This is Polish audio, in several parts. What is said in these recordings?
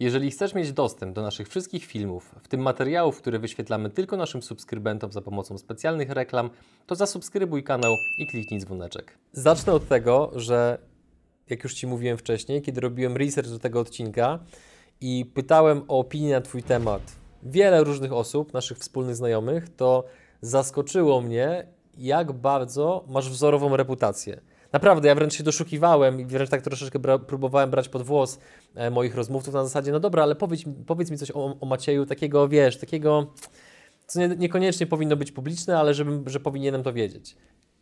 Jeżeli chcesz mieć dostęp do naszych wszystkich filmów, w tym materiałów, które wyświetlamy tylko naszym subskrybentom za pomocą specjalnych reklam, to zasubskrybuj kanał i kliknij dzwoneczek. Zacznę od tego, że jak już Ci mówiłem wcześniej, kiedy robiłem research do tego odcinka i pytałem o opinię na Twój temat wiele różnych osób, naszych wspólnych znajomych, to zaskoczyło mnie, jak bardzo masz wzorową reputację. Naprawdę, ja wręcz się doszukiwałem i wręcz tak troszeczkę bra próbowałem brać pod włos e, moich rozmówców na zasadzie, no dobra, ale powiedz, powiedz mi coś o, o Macieju, takiego, wiesz, takiego, co nie, niekoniecznie powinno być publiczne, ale żebym, że powinienem to wiedzieć.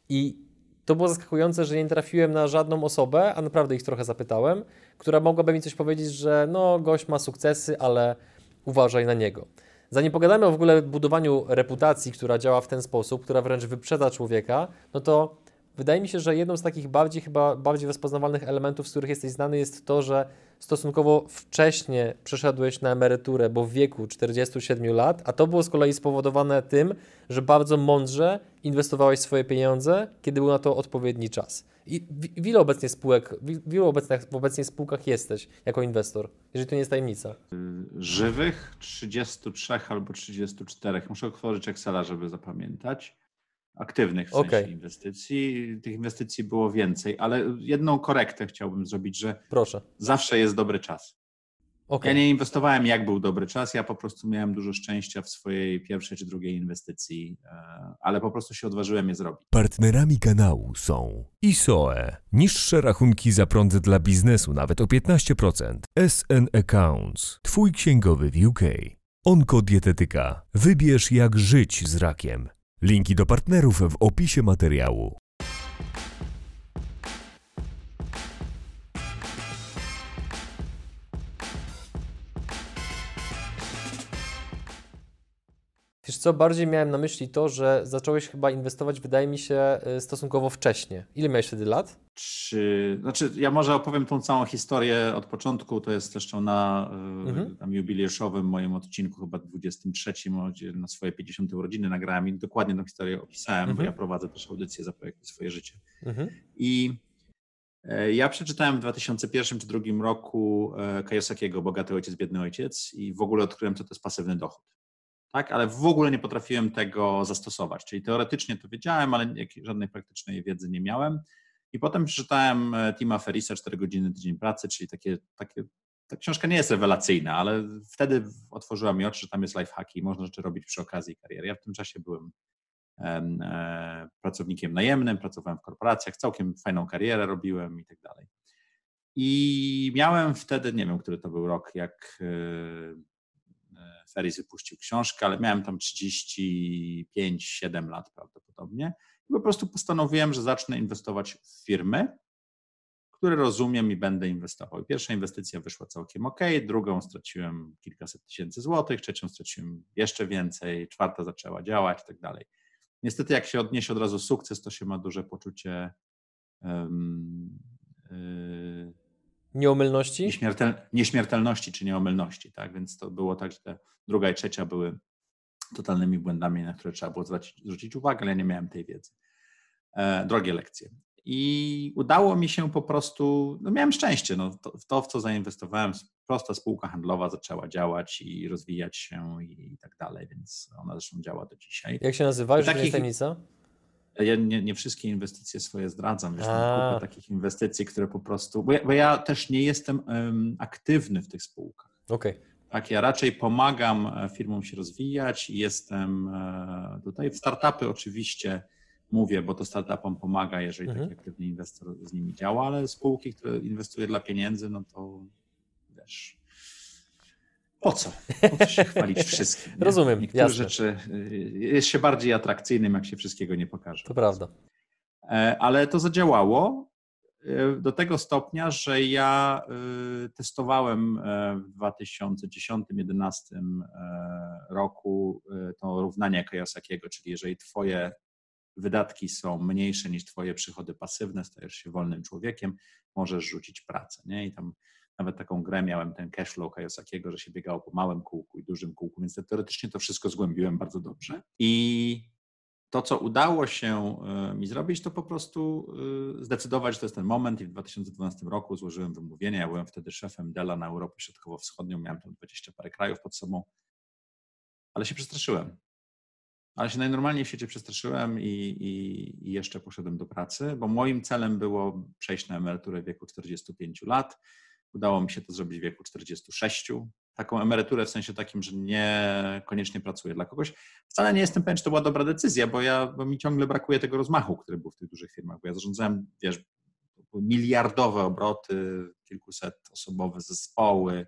I to było zaskakujące, że nie trafiłem na żadną osobę, a naprawdę ich trochę zapytałem, która mogłaby mi coś powiedzieć, że no, gość ma sukcesy, ale uważaj na niego. Zanim pogadamy o w ogóle budowaniu reputacji, która działa w ten sposób, która wręcz wyprzedza człowieka, no to wydaje mi się, że jedną z takich bardziej chyba bardziej rozpoznawalnych elementów, z których jesteś znany, jest to, że stosunkowo wcześnie przeszedłeś na emeryturę, bo w wieku 47 lat, a to było z kolei spowodowane tym, że bardzo mądrze inwestowałeś swoje pieniądze, kiedy był na to odpowiedni czas. I w ilu obecnie spółek, w ilu obecnie, obecnie spółkach jesteś jako inwestor, jeżeli to nie jest tajemnica? Żywych 33 albo 34. Muszę otworzyć Excela, żeby zapamiętać aktywnych w sensie okay. inwestycji. Tych inwestycji było więcej, ale jedną korektę chciałbym zrobić, że Proszę. zawsze jest dobry czas. Okay. Ja nie inwestowałem jak był dobry czas, ja po prostu miałem dużo szczęścia w swojej pierwszej czy drugiej inwestycji, e, ale po prostu się odważyłem je zrobić. Partnerami kanału są ISOE, niższe rachunki za prąd dla biznesu nawet o 15%, SN Accounts, Twój księgowy w UK, Onkodietetyka, wybierz jak żyć z rakiem. Linki do partnerów w opisie materiału. Wiesz co, bardziej miałem na myśli to, że zacząłeś chyba inwestować, wydaje mi się, y, stosunkowo wcześnie. Ile miałeś wtedy lat? Czy, znaczy ja może opowiem tą całą historię od początku, to jest zresztą na y, mhm. tam jubileuszowym moim odcinku, chyba 23, gdzie na swoje 50 urodziny nagrałem i dokładnie tę historię opisałem, mhm. bo ja prowadzę też audycję za projekty Swoje Życie. Mhm. I e, ja przeczytałem w 2001 czy 2002 roku e, Kajosakiego Bogaty Ojciec, Biedny Ojciec i w ogóle odkryłem, co to jest pasywny dochód tak? ale w ogóle nie potrafiłem tego zastosować. Czyli teoretycznie to wiedziałem, ale żadnej praktycznej wiedzy nie miałem. I potem przeczytałem e, Tima Ferrisa 4 godziny tydzień pracy, czyli takie, takie ta książka nie jest rewelacyjna, ale wtedy otworzyła mi oczy, że tam jest lifehacki i można rzeczy robić przy okazji kariery. Ja w tym czasie byłem e, pracownikiem najemnym, pracowałem w korporacjach, całkiem fajną karierę robiłem i tak dalej. I miałem wtedy, nie wiem, który to był rok, jak e, Ferris wypuścił książkę, ale miałem tam 35-7 lat prawdopodobnie. I po prostu postanowiłem, że zacznę inwestować w firmy, które rozumiem i będę inwestował. Pierwsza inwestycja wyszła całkiem ok, drugą straciłem kilkaset tysięcy złotych, trzecią straciłem jeszcze więcej, czwarta zaczęła działać i tak dalej. Niestety, jak się odniesie od razu sukces, to się ma duże poczucie um, yy, Nieomylności? Nieśmiertel, nieśmiertelności czy nieomylności, tak? Więc to było tak, że te druga i trzecia były totalnymi błędami, na które trzeba było zwrócić, zwrócić uwagę, ale ja nie miałem tej wiedzy. E, drogie lekcje. I udało mi się po prostu, no miałem szczęście, no, to, w to, w co zainwestowałem, prosta spółka handlowa zaczęła działać i rozwijać się i, i tak dalej, więc ona zresztą działa do dzisiaj. Jak się nazywa? Już takich, tajemnica? Ja nie, nie, wszystkie inwestycje swoje zdradzam. Wiesz, mam kupę takich inwestycji, które po prostu. Bo ja, bo ja też nie jestem um, aktywny w tych spółkach. Okay. Tak, ja raczej pomagam e, firmom się rozwijać i jestem e, tutaj. W startupy oczywiście mówię, bo to startupom pomaga, jeżeli mhm. taki aktywny inwestor z nimi działa, ale spółki, które inwestuje dla pieniędzy, no to wiesz po co? Po co się chwalić wszystkim? Nie? Rozumiem. Niektóre jasne. rzeczy y, jest się bardziej atrakcyjnym, jak się wszystkiego nie pokaże. To prawda. E, ale to zadziałało e, do tego stopnia, że ja y, testowałem e, w 2010-2011 roku to równanie Kajosakiego, czyli jeżeli twoje wydatki są mniejsze niż twoje przychody pasywne, stajesz się wolnym człowiekiem, możesz rzucić pracę. Nie? I tam nawet taką grę miałem, ten cashflow Kajosakiego, że się biegało po małym kółku i dużym kółku, więc teoretycznie to wszystko zgłębiłem bardzo dobrze. I to, co udało się e, mi zrobić, to po prostu e, zdecydować, że to jest ten moment i w 2012 roku złożyłem wymówienie. Ja byłem wtedy szefem Dela na Europę Środkowo-Wschodnią, miałem tam 20 parę krajów pod sobą, ale się przestraszyłem. Ale się najnormalniej w świecie przestraszyłem i, i, i jeszcze poszedłem do pracy, bo moim celem było przejść na emeryturę w wieku 45 lat. Udało mi się to zrobić w wieku 46 taką emeryturę w sensie takim, że nie koniecznie pracuję dla kogoś. Wcale nie jestem pewien, czy to była dobra decyzja, bo, ja, bo mi ciągle brakuje tego rozmachu, który był w tych dużych firmach, bo ja zarządzałem, wiesz, miliardowe obroty, kilkuset osobowe zespoły,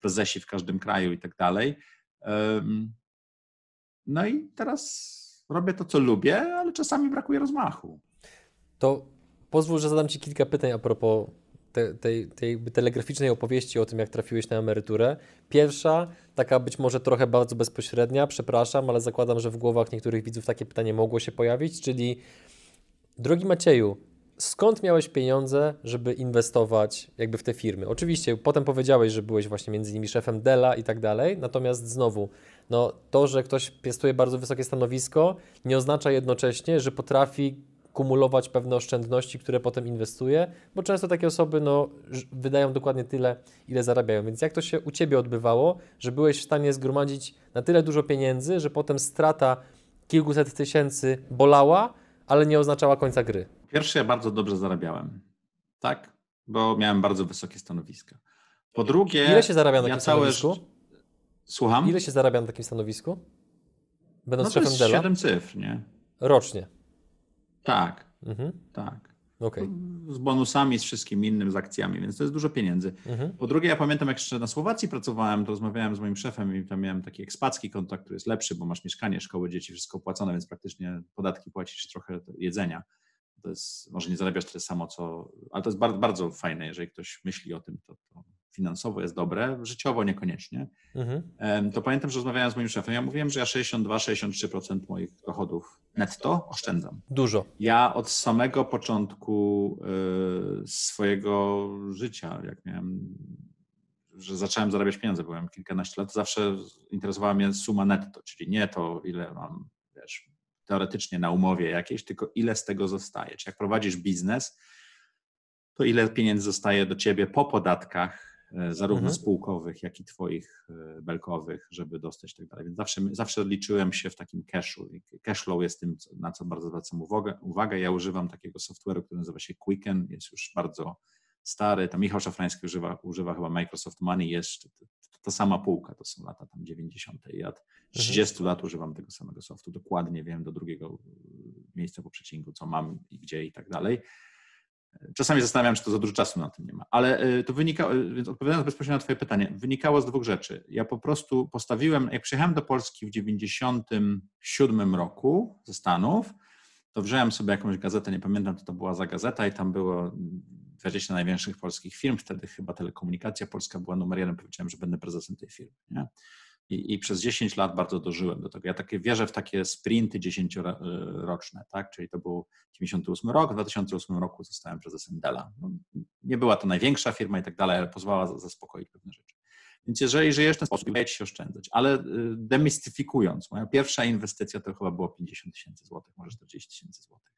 prezesi w każdym kraju i tak dalej. No i teraz robię to, co lubię, ale czasami brakuje rozmachu. To pozwól, że zadam Ci kilka pytań a propos te, tej, tej telegraficznej opowieści o tym, jak trafiłeś na emeryturę. Pierwsza, taka być może trochę bardzo bezpośrednia, przepraszam, ale zakładam, że w głowach niektórych widzów takie pytanie mogło się pojawić, czyli drogi Macieju, skąd miałeś pieniądze, żeby inwestować jakby w te firmy? Oczywiście potem powiedziałeś, że byłeś właśnie między innymi szefem Dela i tak dalej, natomiast znowu, no to, że ktoś piastuje bardzo wysokie stanowisko, nie oznacza jednocześnie, że potrafi kumulować pewne oszczędności, które potem inwestuje, bo często takie osoby no, wydają dokładnie tyle, ile zarabiają. Więc jak to się u Ciebie odbywało, że byłeś w stanie zgromadzić na tyle dużo pieniędzy, że potem strata kilkuset tysięcy bolała, ale nie oznaczała końca gry? Pierwsze, ja bardzo dobrze zarabiałem, tak? Bo miałem bardzo wysokie stanowiska. Po drugie, ile się zarabia na takim ja całe... stanowisku? Słucham? Ile się zarabia na takim stanowisku? Będąc no to jest 7 cyfr, nie? Rocznie. Tak, mhm. tak. Okay. Z bonusami, z wszystkim innym, z akcjami, więc to jest dużo pieniędzy. Mhm. Po drugie, ja pamiętam, jak jeszcze na Słowacji pracowałem, to rozmawiałem z moim szefem i tam miałem taki ekspacki kontakt, który jest lepszy, bo masz mieszkanie, szkoły dzieci, wszystko opłacone, więc praktycznie podatki płacisz trochę jedzenia. To jest, może nie zarabiasz tyle samo, co, ale to jest bardzo, bardzo fajne, jeżeli ktoś myśli o tym, to, to finansowo jest dobre, życiowo niekoniecznie. Mhm. To pamiętam, że rozmawiałem z moim szefem, ja mówiłem, że ja 62-63% moich dochodów netto oszczędzam. Dużo. Ja od samego początku y, swojego życia, jak miałem, że zacząłem zarabiać pieniądze, byłem kilkanaście lat, zawsze interesowała mnie suma netto, czyli nie to, ile mam, wiesz, teoretycznie na umowie jakiejś, tylko ile z tego zostaje. Czy jak prowadzisz biznes, to ile pieniędzy zostaje do ciebie po podatkach, zarówno mhm. spółkowych, jak i twoich e, belkowych, żeby dostać tak dalej. Więc zawsze, zawsze liczyłem się w takim cashu. Cashflow jest tym, na co bardzo zwracam uwagę. uwagę. Ja używam takiego software'u, który nazywa się Quicken, jest już bardzo stary. Tam Michał Szafrański używa, używa chyba Microsoft Money, jest to, to sama półka, to są lata tam 90. Ja od 30 mhm. lat używam tego samego softu, dokładnie wiem do drugiego miejsca po przecinku, co mam i gdzie i tak dalej. Czasami zastanawiam czy to za dużo czasu na tym nie ma, ale y, to wynika, y, więc odpowiadając bezpośrednio na Twoje pytanie, wynikało z dwóch rzeczy. Ja po prostu postawiłem, jak przyjechałem do Polski w 97 roku ze Stanów, to wziąłem sobie jakąś gazetę, nie pamiętam, co to była za gazeta i tam było 20 największych polskich firm, wtedy chyba Telekomunikacja Polska była numer jeden, powiedziałem, że będę prezesem tej firmy. Nie? I, I, przez 10 lat bardzo dożyłem do tego. Ja takie wierzę w takie sprinty dziesięcioroczne, tak? Czyli to był 98 rok, w 2008 roku zostałem prezesem Dela. No, nie była to największa firma i tak dalej, ale pozwalała zaspokoić pewne rzeczy. Więc jeżeli żyjesz w ten sposób, udaje ci się oszczędzać. Ale y, demystyfikując, moja pierwsza inwestycja to chyba było 50 tysięcy złotych, może 40 tysięcy złotych.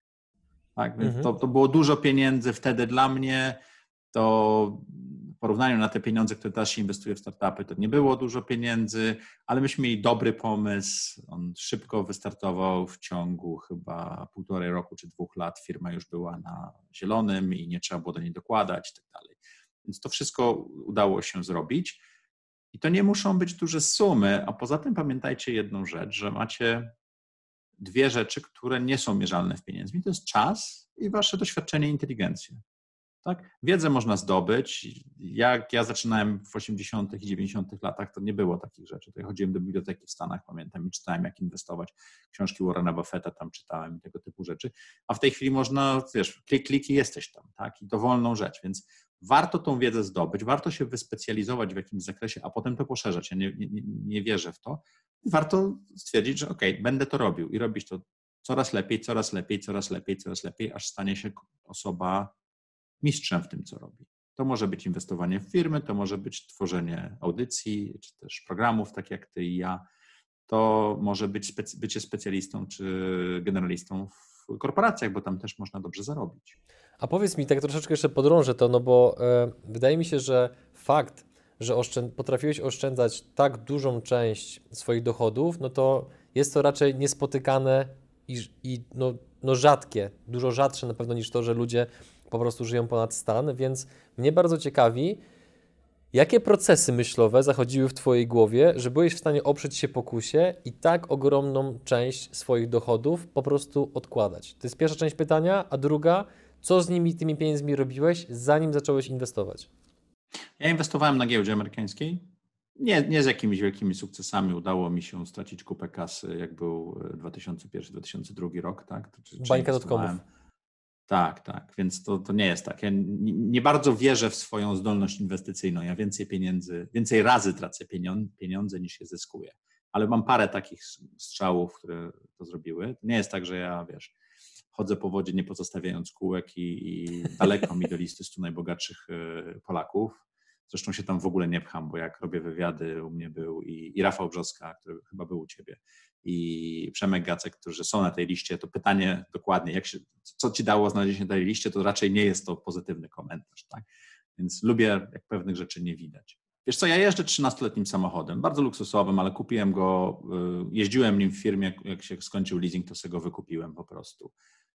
Tak, więc mhm. to, to było dużo pieniędzy wtedy dla mnie. To w porównaniu na te pieniądze, które teraz się inwestuje w startupy, to nie było dużo pieniędzy, ale myśmy mieli dobry pomysł. On szybko wystartował w ciągu chyba półtorej roku czy dwóch lat. Firma już była na zielonym i nie trzeba było do niej dokładać i tak dalej. Więc to wszystko udało się zrobić. I to nie muszą być duże sumy, a poza tym pamiętajcie jedną rzecz, że macie dwie rzeczy, które nie są mierzalne w pieniędzmi. To jest czas i wasze doświadczenie i inteligencja. Tak? Wiedzę można zdobyć. Jak ja zaczynałem w 80. i 90. latach, to nie było takich rzeczy. Chodziłem do biblioteki w Stanach, pamiętam, i czytałem, jak inwestować. Książki Warrena Buffetta tam czytałem i tego typu rzeczy. A w tej chwili można, wiesz, klik, klik i jesteś tam, tak? I dowolną rzecz. Więc warto tą wiedzę zdobyć, warto się wyspecjalizować w jakimś zakresie, a potem to poszerzać. Ja nie, nie, nie wierzę w to. Warto stwierdzić, że ok, będę to robił i robić to coraz lepiej, coraz lepiej, coraz lepiej, coraz lepiej, aż stanie się osoba mistrzem w tym, co robi. To może być inwestowanie w firmy, to może być tworzenie audycji, czy też programów, tak jak ty i ja. to może być specy- bycie specjalistą czy generalistą w korporacjach, bo tam też można dobrze zarobić. A powiedz mi, tak troszeczkę jeszcze podrążę to, no bo e, wydaje mi się, że fakt, że oszczęd potrafiłeś oszczędzać tak dużą część swoich dochodów, no to jest to raczej niespotykane i, i no, no rzadkie, dużo rzadsze na pewno niż to, że ludzie po prostu żyją ponad stan, więc mnie bardzo ciekawi, jakie procesy myślowe zachodziły w Twojej głowie, że byłeś w stanie oprzeć się pokusie i tak ogromną część swoich dochodów po prostu odkładać? To jest pierwsza część pytania, a druga, co z nimi, tymi pieniędzmi robiłeś, zanim zacząłeś inwestować? Ja inwestowałem na giełdzie amerykańskiej. Nie, nie z jakimiś wielkimi sukcesami. Udało mi się stracić kupę kasy, jak był 2001-2002 rok. Tak? Bańka dotkomów. Tak, tak, więc to, to nie jest tak. Ja nie, bardzo wierzę w swoją zdolność inwestycyjną. Ja więcej pieniędzy, więcej razy tracę pieniądze niż je zyskuję. Ale mam parę takich strzałów, które to zrobiły. Nie jest tak, że ja, wiesz, chodzę po wodzie nie pozostawiając kółek i, i daleko mi do listy 100 najbogatszych e, Polaków. Zresztą się tam w ogóle nie pcham, bo jak robię wywiady, u mnie był i, i Rafał Brzoska, który chyba był u ciebie, i Przemek Gacek, którzy są na tej liście, to pytanie dokładnie, jak się, co ci dało znalezienie na tej liście, to raczej nie jest to pozytywny komentarz. Tak? Więc lubię, jak pewnych rzeczy nie widać. Wiesz co, ja jeżdżę 13-letnim samochodem, bardzo luksusowym, ale kupiłem go, y, jeździłem nim w firmie, jak się skończył leasing, to sobie go wykupiłem po prostu.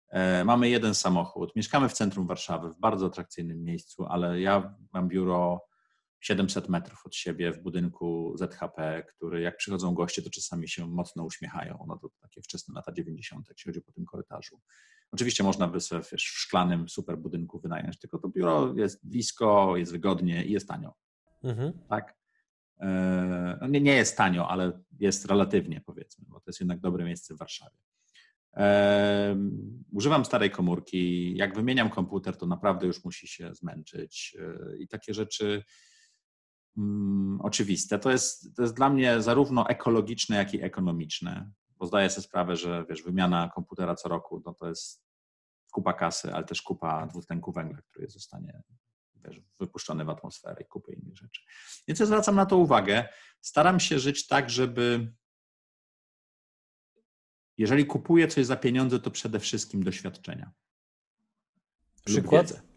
E, mamy jeden samochód, mieszkamy w centrum Warszawy, w bardzo atrakcyjnym miejscu, ale ja mam biuro 700 metrów od siebie w budynku ZHP, który jak przychodzą goście, to czasami się mocno uśmiechają. No to takie wczesne lata 90., jak się chodzi po tym korytarzu. Oczywiście można by sobie wiesz, w szklanym super budynku wynająć, tylko to biuro jest blisko, jest wygodnie i jest tanio. Mhm. Tak? E, no nie, nie jest tanio, ale jest relatywnie powiedzmy, bo to jest jednak dobre miejsce w Warszawie. Używam starej komórki. Jak wymieniam komputer, to naprawdę już musi się zmęczyć. E, I takie rzeczy mm, oczywiste. To jest, to jest dla mnie zarówno ekologiczne, jak i ekonomiczne, bo zdaję sobie sprawę, że wiesz, wymiana komputera co roku no to jest kupa kasy, ale też kupa dwutlenku węgla, który zostanie wiesz, wypuszczony w atmosferę i kupy innych rzeczy. Więc ja zwracam na to uwagę. Staram się żyć tak, żeby jeżeli kupuję coś za pieniądze, to przede wszystkim doświadczenia. Przykład?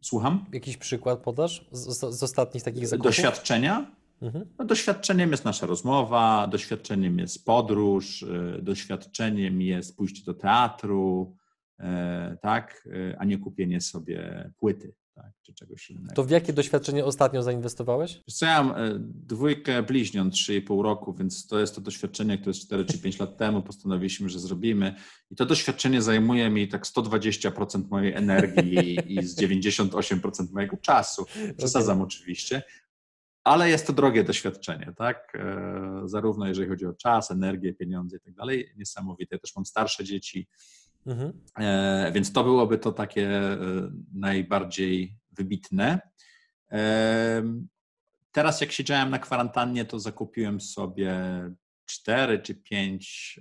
Słucham? Jakiś przykład podasz z, z ostatnich takich zakupów? Doświadczenia? Mhm. No, doświadczeniem jest nasza rozmowa, doświadczeniem jest podróż, y, doświadczeniem jest pójście do teatru, y, tak, y, a nie kupienie sobie płyty tak, czy czegoś innego. To w jakie doświadczenie ostatnio zainwestowałeś? Co ja mam e, dwójkę bliźniąt 3,5 roku, więc to jest to doświadczenie, które jest 4 czy 5 lat temu postanowiliśmy, że zrobimy. I to doświadczenie zajmuje mi tak 120% mojej energii i z 98% mojego czasu. Przesadzam okay. oczywiście. Ale jest to drogie doświadczenie, tak? E, zarówno jeżeli chodzi o czas, energię, pieniądze i tak dalej. Niesamowite. Ja też mam starsze dzieci, Mhm. E, więc to byłoby to takie e, najbardziej wybitne. E, teraz, jak siedziałem na kwarantannie, to zakupiłem sobie cztery czy pięć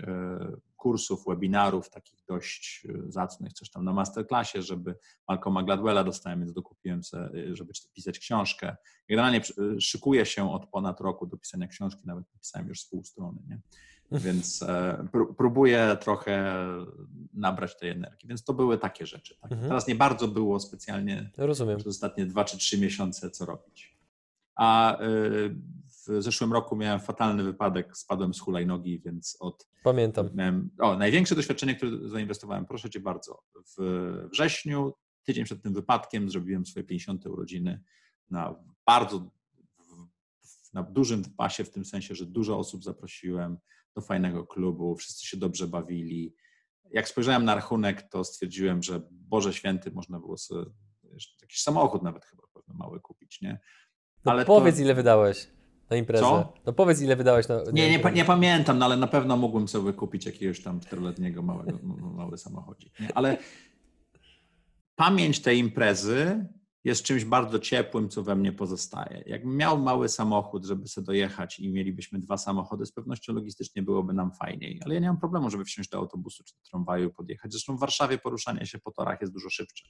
kursów, webinarów takich dość zacnych, coś tam na masterclassie, żeby Malcolma Gladwella dostałem, więc dokupiłem sobie, żeby pisać książkę. Generalnie szykuję się od ponad roku do pisania książki, nawet napisałem już z pół strony, nie? Więc e, próbuję trochę nabrać tej energii. Więc to były takie rzeczy. Tak? Mhm. Teraz nie bardzo było specjalnie Rozumiem. przez ostatnie dwa czy trzy miesiące co robić. A e, w zeszłym roku miałem fatalny wypadek, spadłem z hulajnogi, więc od. Pamiętam. Miałem, o, największe doświadczenie, które zainwestowałem, proszę cię bardzo. W wrześniu, tydzień przed tym wypadkiem, zrobiłem swoje 50. urodziny na bardzo na dużym pasie, w tym sensie, że dużo osób zaprosiłem do fajnego klubu, wszyscy się dobrze bawili. Jak spojrzałem na rachunek, to stwierdziłem, że Boże Święty, można było sobie jakiś samochód nawet chyba pewno mały kupić, nie? No ale powiedz, to... ile wydałeś na imprezę. Co? No powiedz, ile wydałeś na. na nie, nie, nie, pamiętam, no ale na pewno mógłbym sobie kupić jakiegoś tam czteroletniego małego, mały samochodzik. Nie? Ale pamięć tej imprezy jest czymś bardzo ciepłym, co we mnie pozostaje. Jakbym miał mały samochód, żeby sobie dojechać i mielibyśmy dwa samochody, z pewnością logistycznie byłoby nam fajniej, ale ja nie mam problemu, żeby wsiąść do autobusu czy do tramwaju i podjechać. Zresztą w Warszawie poruszanie się po torach jest dużo szybsze.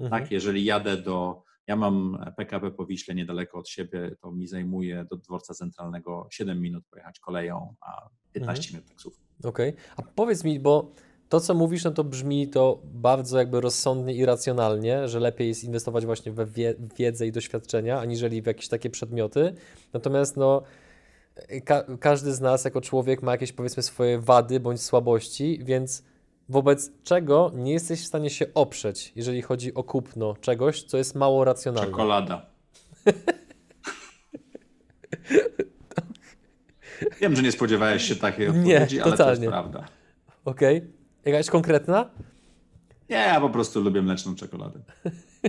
Mhm. Tak, jeżeli jadę do, ja mam PKP po Wiśle niedaleko od siebie, to mi zajmuje do dworca centralnego 7 minut pojechać koleją, a 15 mhm. minut taksówką. Okej, okay. a powiedz mi, bo to, co mówisz, no to brzmi to bardzo jakby rozsądnie i racjonalnie, że lepiej jest inwestować właśnie we wiedzę i doświadczenia, aniżeli w jakieś takie przedmioty. Natomiast no, ka każdy z nas jako człowiek ma jakieś powiedzmy swoje wady bądź słabości, więc wobec czego nie jesteś w stanie się oprzeć, jeżeli chodzi o kupno czegoś, co jest mało racjonalne. Czekolada. Wiem, że nie spodziewałeś się takiej odpowiedzi, nie, ale to jest prawda. Okej. Okay. Jakaś konkretna? Nie, ja po prostu lubię mleczną czekoladę.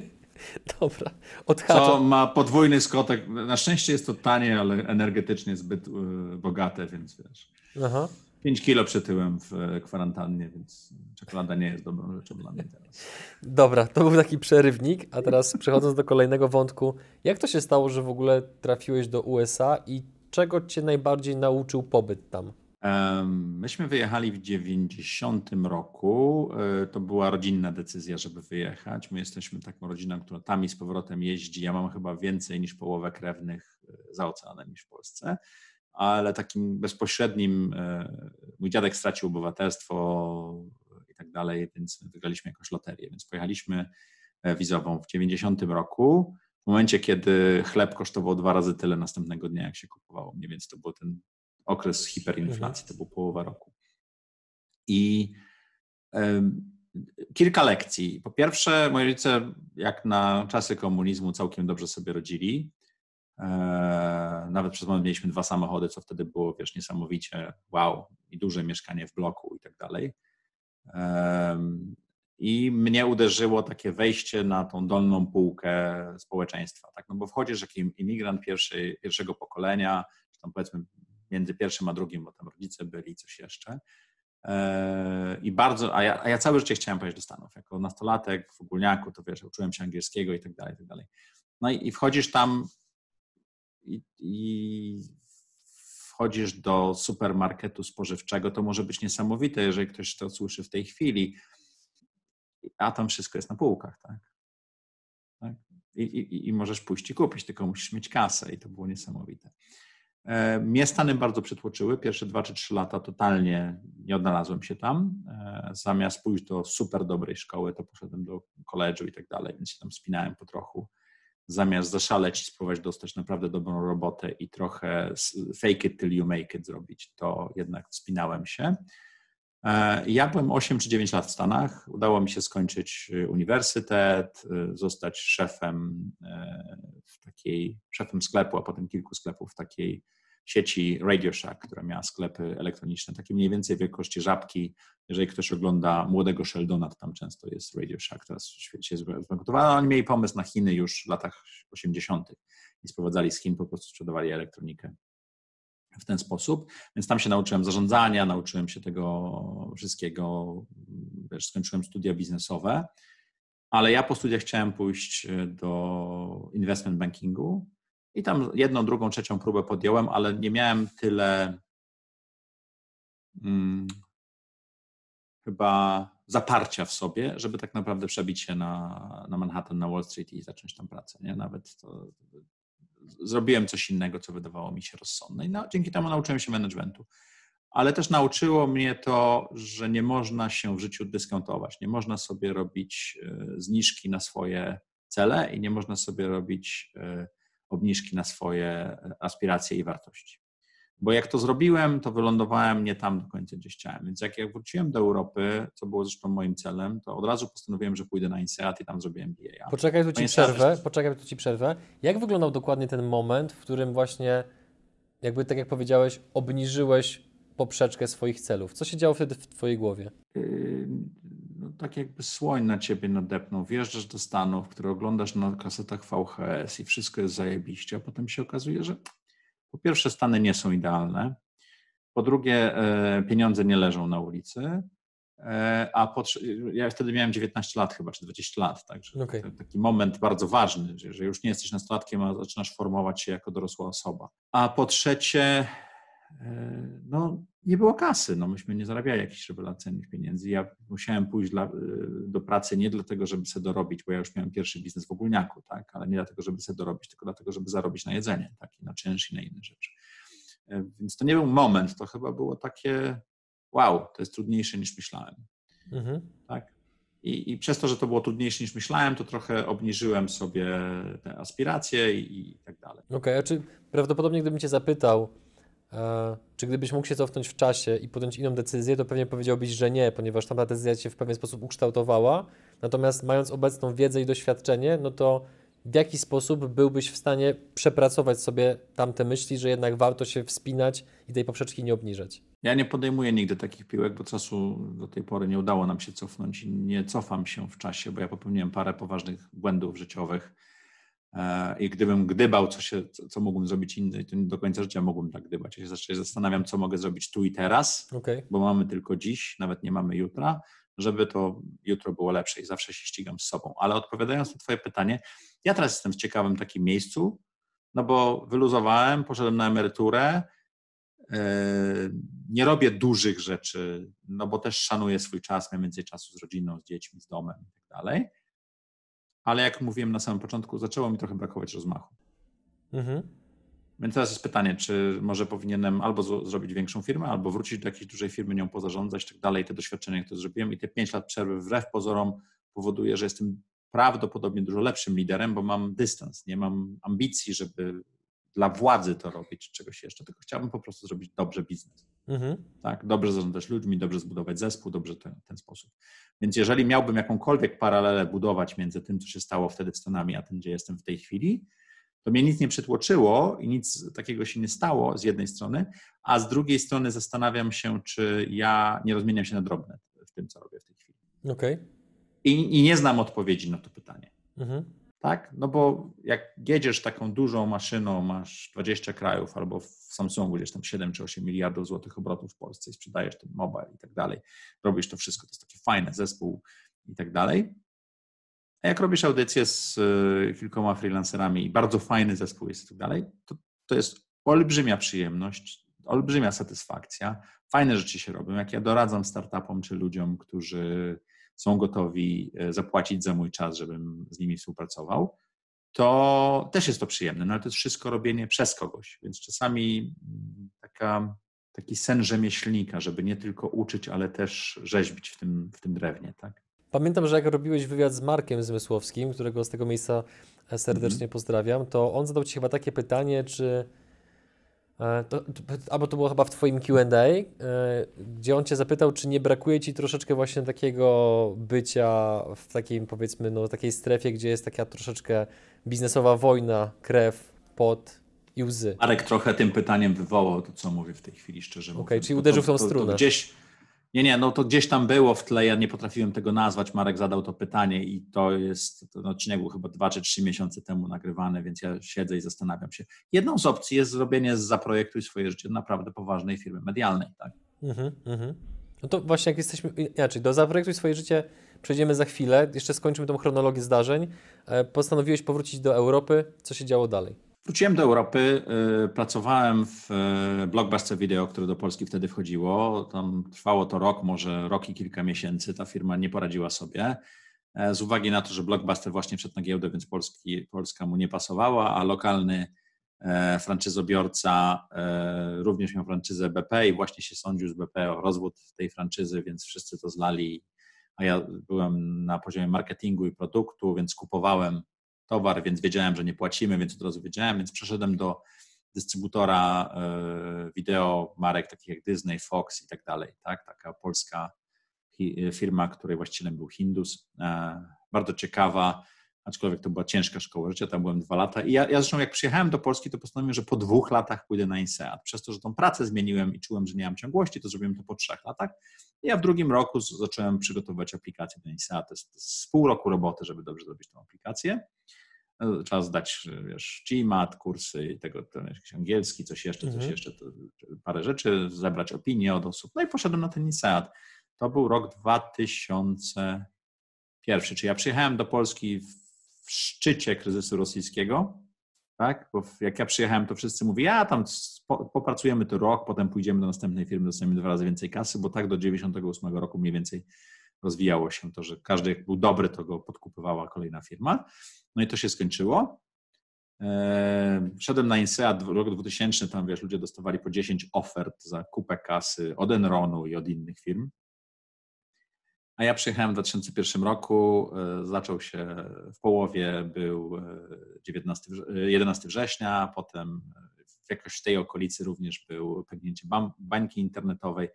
Dobra, odhaczam. Co ma podwójny skotek. Na szczęście jest to tanie, ale energetycznie zbyt y, bogate, więc wiesz. Aha. 5 kilo przytyłem w e, kwarantannie, więc czekolada nie jest dobrą rzeczą dla mnie teraz. Dobra, to był taki przerywnik, a teraz przechodząc do kolejnego wątku. Jak to się stało, że w ogóle trafiłeś do USA i czego cię najbardziej nauczył pobyt tam? Myśmy wyjechali w 90 roku. E, to była rodzinna decyzja, żeby wyjechać. My jesteśmy taką rodziną, która tam i z powrotem jeździ. Ja mam chyba więcej niż połowę krewnych e, za oceanem niż w Polsce ale takim bezpośrednim, e, mój dziadek stracił obywatelstwo i tak dalej, więc wygraliśmy jakąś loterię, więc pojechaliśmy wizową w 90 roku, w momencie, kiedy chleb kosztował dwa razy tyle następnego dnia, jak się kupowało mnie, więc to był ten okres hiperinflacji, to był połowa roku. I kilka lekcji. Po pierwsze, moi rodzice, jak na czasy komunizmu, całkiem dobrze sobie rodzili. E, nawet przez moment mieliśmy dwa samochody, co wtedy było, wiesz, niesamowicie wow, i duże mieszkanie w bloku i tak dalej. I mnie uderzyło takie wejście na tą dolną półkę społeczeństwa, tak? No bo wchodzisz jako imigrant pierwszy, pierwszego pokolenia, czy tam powiedzmy między pierwszym a drugim, bo tam rodzice byli, coś jeszcze. E, I bardzo, a ja, a ja całe życie chciałem pojechać do Stanów. Jako nastolatek w ogólniaku, to wiesz, uczyłem się angielskiego i tak dalej, i tak dalej. No i, i wchodzisz tam i, i wchodzisz do supermarketu spożywczego, to może być niesamowite, jeżeli ktoś to słyszy w tej chwili, a tam wszystko jest na półkach, tak? tak? I, i, I, możesz pójść i kupić, tylko musisz mieć kasę i to było niesamowite. E, mnie Stany bardzo przytłoczyły. Pierwsze dwa czy trzy lata totalnie nie odnalazłem się tam. E, zamiast pójść do super dobrej szkoły, to poszedłem do koledżu i tak dalej, więc się tam spinałem po trochu zamiast zaszaleć i spróbować dostać naprawdę dobrą robotę i trochę fake it till you make it zrobić, to jednak wspinałem się. E, ja byłem 8 czy 9 lat w Stanach. Udało mi się skończyć y, uniwersytet, y, zostać szefem e, w takiej, szefem sklepu, a potem kilku sklepów w takiej sieci Radio Shack, która miała sklepy elektroniczne, takie mniej więcej wielkości żabki. Jeżeli ktoś ogląda młodego Sheldona, to tam często jest Radio Shack, teraz w świecie jest zbankrutowana. Oni mieli pomysł na Chiny już w latach 80. i sprowadzali z Chin, po prostu sprzedawali elektronikę w ten sposób. Więc tam się nauczyłem zarządzania, nauczyłem się tego wszystkiego, wiesz, skończyłem studia biznesowe, ale ja po studiach chciałem pójść do investment bankingu, i tam jedną, drugą, trzecią próbę podjąłem, ale nie miałem tyle hmm, chyba zaparcia w sobie, żeby tak naprawdę przebić się na, na Manhattan, na Wall Street i zacząć tam pracę. Nie? Nawet to, zrobiłem coś innego, co wydawało mi się rozsądne. I dzięki temu nauczyłem się managementu. Ale też nauczyło mnie to, że nie można się w życiu dyskontować. Nie można sobie robić e, zniżki na swoje cele i nie można sobie robić e, obniżki na swoje aspiracje i wartości. Bo jak to zrobiłem, to wylądowałem nie tam do końca, gdzie chciałem. Więc jak, jak wróciłem do Europy, co było zresztą moim celem, to od razu postanowiłem, że pójdę na INSEAD i tam zrobię MBA. Poczekaj, tu ci przerwę. Poczekaj, tu ci przerwę. Jak wyglądał dokładnie ten moment, w którym właśnie, jakby tak jak powiedziałeś, obniżyłeś poprzeczkę swoich celów? Co się działo wtedy w twojej głowie? Yy, no, tak jakby słoń na ciebie nadepnął. Wjeżdżasz do Stanów, które oglądasz na kasetach VHS i wszystko jest zajebiście, a potem się okazuje, że po pierwsze Stany nie są idealne, po drugie e, pieniądze nie leżą na ulicy, e, a po, ja wtedy miałem 19 lat chyba, czy 20 lat, także okay. taki moment bardzo ważny, że, już nie jesteś nastolatkiem, a zaczynasz formować się jako dorosła osoba. A po trzecie, e, no nie było kasy. No, myśmy nie zarabiali jakichś rewelacyjnych pieniędzy. Ja musiałem pójść dla, do pracy nie dlatego, żeby sobie dorobić, bo ja już miałem pierwszy biznes w ogólniaku, tak? ale nie dlatego, żeby sobie dorobić, tylko dlatego, żeby zarobić na jedzenie, tak? I na czynsz i na inne rzeczy. E, więc to nie był moment, to chyba było takie wow, to jest trudniejsze niż myślałem. Mhm. Tak? I, I, przez to, że to było trudniejsze niż myślałem, to trochę obniżyłem sobie te aspiracje i, i tak dalej. Okej, okay, a czy prawdopodobnie gdybym Cię zapytał, czy gdybyś mógł się cofnąć w czasie i podjąć inną decyzję, to pewnie powiedziałbyś, że nie, ponieważ tamta decyzja Cię w pewien sposób ukształtowała, natomiast mając obecną wiedzę i doświadczenie, no to w jaki sposób byłbyś w stanie przepracować sobie tamte myśli, że jednak warto się wspinać i tej poprzeczki nie obniżać? Ja nie podejmuję nigdy takich piłek, bo czasu do tej pory nie udało nam się cofnąć i nie cofam się w czasie, bo ja popełniłem parę poważnych błędów życiowych. E, I gdybym gdybał, co, się, co mógłbym zrobić inny, to do końca życia mógłbym tak gdybać. Ja się zastanawiam, co mogę zrobić tu i teraz, okay. bo mamy tylko dziś, nawet nie mamy jutra, żeby to jutro było lepsze i zawsze się ścigam z sobą. Ale odpowiadając na Twoje pytanie, ja teraz jestem w ciekawym takim miejscu, no bo wyluzowałem, poszedłem na emeryturę, e, nie robię dużych rzeczy, no bo też szanuję swój czas, mam więcej czasu z rodziną, z dziećmi, z domem i tak dalej. Ale jak mówiłem na samym początku, zaczęło mi trochę brakować rozmachu. Mhm. Więc teraz jest pytanie, czy może powinienem albo zrobić większą firmę, albo wrócić do jakiejś dużej firmy, nią pozarządzać, tak dalej. Te doświadczenia, które zrobiłem i te pięć lat przerwy wbrew pozorom powoduje, że jestem prawdopodobnie dużo lepszym liderem, bo mam dystans, nie mam ambicji, żeby dla władzy to robić, czegoś jeszcze, tylko chciałbym po prostu zrobić dobrze biznes. Mhm. Tak? Dobrze zarządzać ludźmi, dobrze zbudować zespół, dobrze ten, ten sposób. Więc jeżeli miałbym jakąkolwiek paralelę budować między tym, co się stało wtedy w Stanami, a tym, gdzie jestem w tej chwili, to mnie nic nie przytłoczyło i nic takiego się nie stało z jednej strony, a z drugiej strony zastanawiam się, czy ja nie rozmieniam się na drobne w tym, co robię w tej chwili. Okay. I, I, nie znam odpowiedzi na to pytanie. Mhm. Tak? No bo jak jedziesz taką dużą maszyną, masz 20 krajów, albo w Samsungu gdzieś tam 7 czy 8 miliardów złotych obrotów w Polsce i sprzedajesz ten mobile i tak dalej, robisz to wszystko, to jest takie fajne, zespół i tak dalej, a jak robisz audycję z e, kilkoma freelancerami i bardzo fajny zespół jest i tak dalej, to, to jest olbrzymia przyjemność, olbrzymia satysfakcja. Fajne rzeczy się robią. Jak ja doradzam startupom czy ludziom, którzy są gotowi e, zapłacić za mój czas, żebym z nimi współpracował, to też jest to przyjemne, no ale to jest wszystko robienie przez kogoś, więc czasami mm, taka, taki sen rzemieślnika, żeby nie tylko uczyć, ale też rzeźbić w tym, w tym drewnie, tak? Pamiętam, że jak robiłeś wywiad z Markiem Zmysłowskim, którego z tego miejsca e, serdecznie mm -hmm. pozdrawiam, to on zadał Ci chyba takie pytanie, czy. E, to, albo to było chyba w Twoim QA, e, gdzie on Cię zapytał, czy nie brakuje Ci troszeczkę właśnie takiego bycia w takiej, powiedzmy, no, takiej strefie, gdzie jest taka troszeczkę biznesowa wojna, krew, pot i łzy. Marek trochę tym pytaniem wywołał to, co mówię w tej chwili, szczerze mówiąc. Okej, okay, czyli uderzył w tą strunę. To, to gdzieś nie, nie, no to gdzieś tam było w tle, ja nie potrafiłem tego nazwać. Marek zadał to pytanie i to jest, ten odcinek był chyba dwa czy trzy miesiące temu nagrywany, więc ja siedzę i zastanawiam się. Jedną z opcji jest zrobienie Zaprojektuj swoje życie naprawdę poważnej firmy medialnej, tak? Mhm, mhm. No to właśnie jak jesteśmy, inaczej, do Zaprojektuj swoje życie przejdziemy za chwilę, jeszcze skończymy tą chronologię zdarzeń. E, postanowiłeś powrócić do Europy, co się działo dalej? Wróciłem do Europy, y, pracowałem w y, Blockbuster Video, które do Polski wtedy wchodziło. Tam trwało to rok, może rok i kilka miesięcy. Ta firma nie poradziła sobie. E, z uwagi na to, że Blockbuster właśnie wszedł na giełdę, więc Polski, Polska mu nie pasowała, a lokalny e, franczyzobiorca e, również miał franczyzę BP i właśnie się sądził z BP o rozwód tej franczyzy, więc wszyscy to zlali. A ja byłem na poziomie marketingu i produktu, więc kupowałem towar, więc wiedziałem, że nie płacimy, więc od razu wiedziałem, więc przeszedłem do dystrybutora e, wideo marek takich jak Disney, Fox i tak dalej, tak? Taka polska firma, której właścicielem był Hindus, e, bardzo ciekawa, aczkolwiek to była ciężka szkoła życia, tam byłem dwa lata i ja, ja zresztą jak przyjechałem do Polski, to postanowiłem, że po dwóch latach pójdę na INSEAD. Przez to, że tą pracę zmieniłem i czułem, że nie mam ciągłości, to zrobiłem to po trzech latach. I ja w drugim roku zacząłem przygotowywać aplikację do INSEAD. To jest, to jest pół roku roboty, żeby dobrze zrobić tę aplikację. No, trzeba zdać, wiesz, GMAT, kursy i tego, jakiś angielski, coś jeszcze, coś mhm. jeszcze, to, parę rzeczy, zebrać opinie od osób. No i poszedłem na ten INSEAD. To był rok 2001, czyli ja przyjechałem do Polski w szczycie kryzysu rosyjskiego, Tak? Bo jak ja przyjechałem, to wszyscy mówili, ja tam popracujemy to rok, potem pójdziemy do następnej firmy, dostaniemy dwa razy więcej kasy, bo tak do 98 roku mniej więcej rozwijało się to, że każdy jak był dobry, to go podkupywała kolejna firma. No i to się skończyło. Eee, wszedłem na INSEAD w roku 2000, tam wiesz, ludzie dostawali po 10 ofert za kupę kasy od Enronu i od innych firm. A ja przyjechałem w 2001 roku, e, zaczął się w połowie, był 19, e, 11 września, potem w tej okolicy również był pęknięcie bańki internetowej.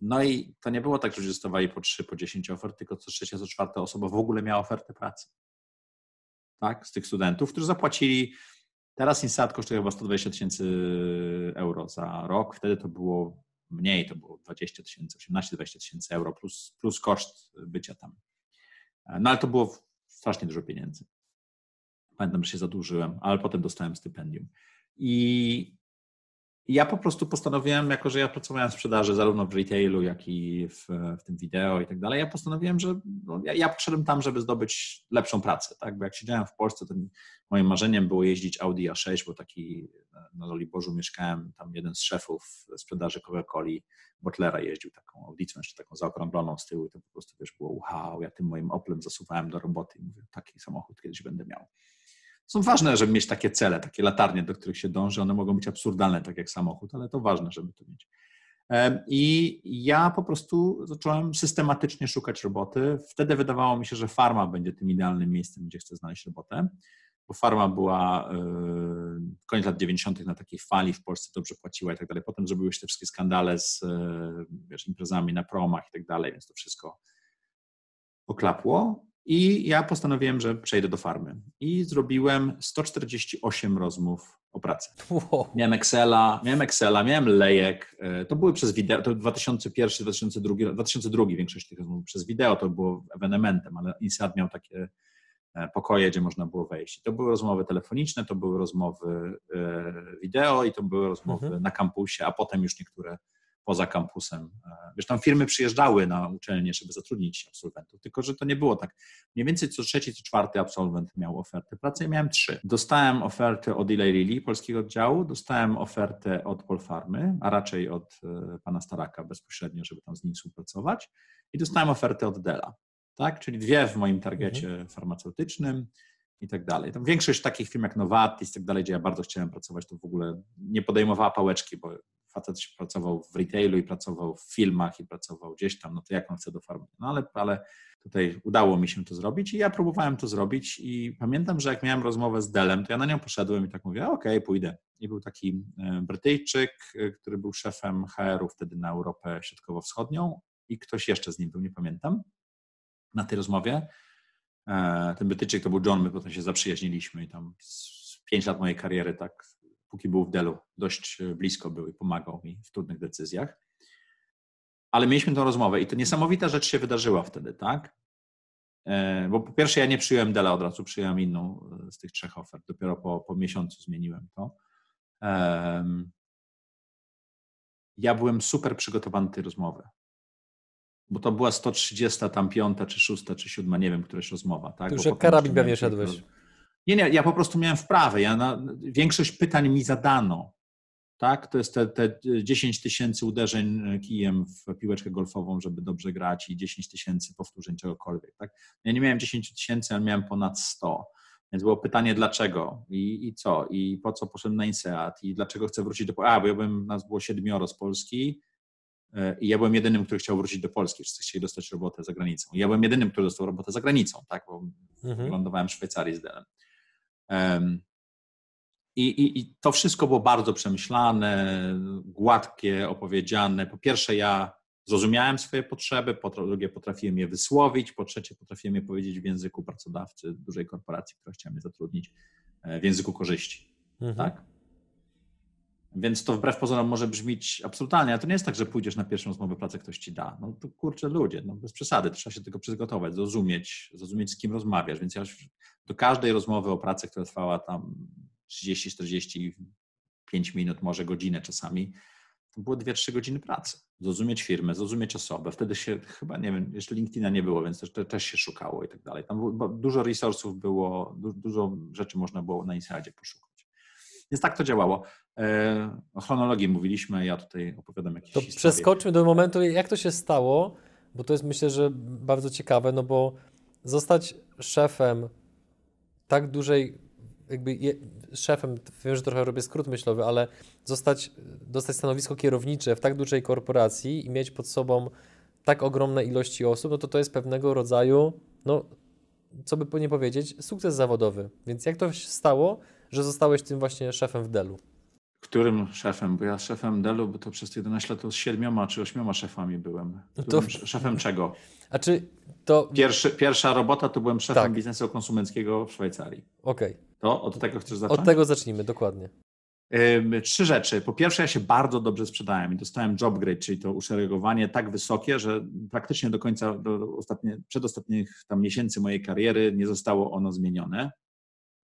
No i to nie było tak, że ludzie dostawali po 3, po 10 ofert, tylko co trzecia, co czwarta osoba w ogóle miała ofertę pracy. Tak, z tych studentów, którzy zapłacili, teraz INSAT kosztuje chyba 120 tysięcy euro za rok, wtedy to było mniej, to było 20 tysięcy, 18-20 tysięcy euro plus, plus koszt bycia tam. No ale to było strasznie dużo pieniędzy. Pamiętam, że się zadłużyłem, ale potem dostałem stypendium. I ja po prostu postanowiłem, jako że ja pracowałem w sprzedaży zarówno w retailu, jak i w, w tym wideo i tak dalej, ja postanowiłem, że no, ja, ja poszedłem tam, żeby zdobyć lepszą pracę, tak? Bo jak siedziałem w Polsce, to moim marzeniem było jeździć Audi A6, bo taki na Bożu mieszkałem, tam jeden z szefów sprzedaży Coca-Coli, Butlera jeździł taką audicją, jeszcze taką zaokrągloną z tyłu i to po prostu, wiesz, było wow, ja tym moim Oplem zasuwałem do roboty i mówię, taki samochód kiedyś będę miał są ważne, żeby mieć takie cele, takie latarnie, do których się dąży. One mogą być absurdalne, tak jak samochód, ale to ważne, żeby to mieć. I ja po prostu zacząłem systematycznie szukać roboty. Wtedy wydawało mi się, że farma będzie tym idealnym miejscem, gdzie chcę znaleźć robotę, bo farma była e, koniec lat 90. na takiej fali w Polsce dobrze płaciła i tak dalej. Potem zrobiły się te wszystkie skandale z e, wiesz, imprezami na promach i tak dalej, więc to wszystko oklapło. I ja postanowiłem, że przejdę do farmy. I zrobiłem 148 rozmów o pracę. Wow. Miałem Excela, miałem Excela, miałem lejek. E, to były przez wideo, to 2001, 2002, 2002 większość tych rozmów przez wideo, to było ewenementem, ale INSEAD miał takie e, pokoje, gdzie można było wejść. I to były rozmowy telefoniczne, to były rozmowy e, wideo i to były rozmowy mhm. na kampusie, a potem już niektóre poza kampusem. Wiesz, tam firmy przyjeżdżały na uczelnię, żeby zatrudnić absolwentów, tylko że to nie było tak. Mniej więcej co trzeci, co czwarty absolwent miał ofertę pracy, ja miałem trzy. Dostałem ofertę od Eli Lilly, polskiego oddziału, dostałem ofertę od Polfarmy, a raczej od e, pana Staraka bezpośrednio, żeby tam z nim współpracować i dostałem ofertę od Dela, tak? czyli dwie w moim targecie mhm. farmaceutycznym i tak dalej. Tam większość takich firm jak Novartis i tak dalej, gdzie ja bardzo chciałem pracować, to w ogóle nie podejmowała pałeczki, bo facet pracował w retailu i pracował w filmach i pracował gdzieś tam, no to jak on chce do farmy? No ale, ale tutaj udało mi się to zrobić i ja próbowałem to zrobić i pamiętam, że jak miałem rozmowę z Delem, to ja na nią poszedłem i tak mówię, okej, okay, pójdę. I był taki e, Brytyjczyk, e, który był szefem HR-u wtedy na Europę Środkowo-Wschodnią i ktoś jeszcze z nim był, nie pamiętam, na tej rozmowie. E, ten Brytyjczyk to był John, my potem się zaprzyjaźniliśmy i tam pięć lat mojej kariery tak póki był w Delu, dość e, blisko był i pomagał mi w trudnych decyzjach. Ale mieliśmy tę rozmowę i to niesamowita rzecz się wydarzyła wtedy, tak? E, bo po pierwsze ja nie przyjąłem Dela od razu, przyjąłem inną e, z tych trzech ofert. Dopiero po, po miesiącu zmieniłem to. Ja byłem super przygotowany do tej rozmowy. Bo to była 130, tam piąta, czy szósta, czy siódma, nie wiem, któraś rozmowa. Tak? Już jak karabin pewnie szedłeś. Nie, nie, ja po prostu miałem wprawę. Ja na, większość pytań mi zadano. Tak? To jest te, te 10 tysięcy uderzeń kijem w piłeczkę golfową, żeby dobrze grać i 10 tysięcy powtórzeń czegokolwiek. Tak? Ja nie miałem 10 tysięcy, ale miałem ponad 100. Więc było pytanie dlaczego i, i co, i po co poszedłem na INSEAD i dlaczego chcę wrócić do A, bo ja byłem, nas było siedmioro z Polski e, i ja byłem jedynym, który chciał wrócić do Polski, wszyscy chcieli dostać robotę za granicą. I ja byłem jedynym, który dostał robotę za granicą, tak, bo mhm. lądowałem w Szwajcarii z Delem. I, i, I, to wszystko było bardzo przemyślane, gładkie, opowiedziane. Po pierwsze, ja zrozumiałem swoje potrzeby, po drugie, potrafiłem je wysłowić, po trzecie, potrafiłem je powiedzieć w języku pracodawcy dużej korporacji, która chciała mnie zatrudnić, e, w języku korzyści. Mhm. Tak? Więc to wbrew pozorom może brzmieć absurdalnie, ale to nie jest tak, że pójdziesz na pierwszą rozmowę pracy, ktoś ci da. No to kurczę ludzie, no bez przesady, trzeba się tylko przygotować, zrozumieć, zrozumieć z kim rozmawiasz. Więc ja do każdej rozmowy o pracy, która trwała tam 30, 45 minut, może godzinę czasami, to było 2-3 godziny pracy. Zrozumieć firmę, zrozumieć osobę. Wtedy się chyba, nie wiem, jeszcze LinkedIna nie było, więc też, też się szukało i tak dalej. Tam dużo resursów było, dużo rzeczy można było na Insidzie poszukać. Więc tak to działało. E, o chronologii mówiliśmy, ja tutaj opowiadam jakieś To historie. przeskoczmy do momentu, jak to się stało, bo to jest myślę, że bardzo ciekawe, no bo zostać szefem tak dużej, jakby je, szefem, wiem, że trochę robię skrót myślowy, ale zostać, dostać stanowisko kierownicze w tak dużej korporacji i mieć pod sobą tak ogromne ilości osób, no to to jest pewnego rodzaju, no co by nie powiedzieć, sukces zawodowy. Więc jak to się stało, że zostałeś tym właśnie szefem w Dellu? Którym szefem? Bo ja szefem Delu, bo to przez 11 lat to z siedmioma czy ośmioma szefami byłem. No To... Szefem czego? A czy to... Pierwszy, pierwsza robota to byłem szefem Tak. biznesu konsumenckiego w Szwajcarii. Okej, To od tego chcesz zacząć? od tego zacznijmy, dokładnie. Ym, Trzy rzeczy. Po pierwsze, ja się bardzo dobrze sprzedałem i dostałem job grade, czyli to uszeregowanie tak wysokie, że praktycznie do końca, do ostatnie, przedostatnich tam miesięcy mojej kariery nie zostało ono zmienione.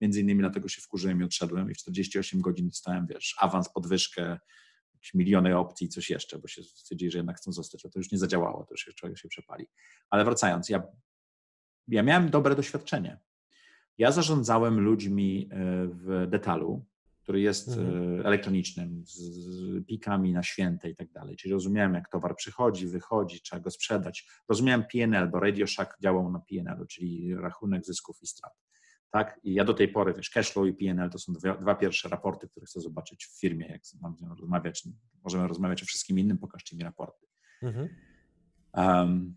Między innymi dlatego się wkurzyłem i odszedłem i w 48 godzin dostałem, wiesz, awans, podwyżkę, miliony opcji, coś jeszcze, bo się stwierdzili, że jednak chcą zostać, a to już nie zadziałało, to już się, człowiek się przepali. Ale wracając, ja, ja miałem dobre doświadczenie. Ja zarządzałem ludźmi e, w detalu, który jest Mhm. e, elektronicznym, z, pikami na święte i tak dalej. Czyli rozumiałem, jak towar przychodzi, wychodzi, trzeba go sprzedać. Rozumiałem PNL, bo Radio Shack działał na PNL-u, czyli rachunek zysków i strat. Tak? I ja do tej pory, wiesz, cashflow i PNL to są dwa, dwa pierwsze raporty, które chcę zobaczyć w firmie, jak nią rozmawiać. Możemy rozmawiać o wszystkim innym, pokażcie mi raporty. Mhm. Um,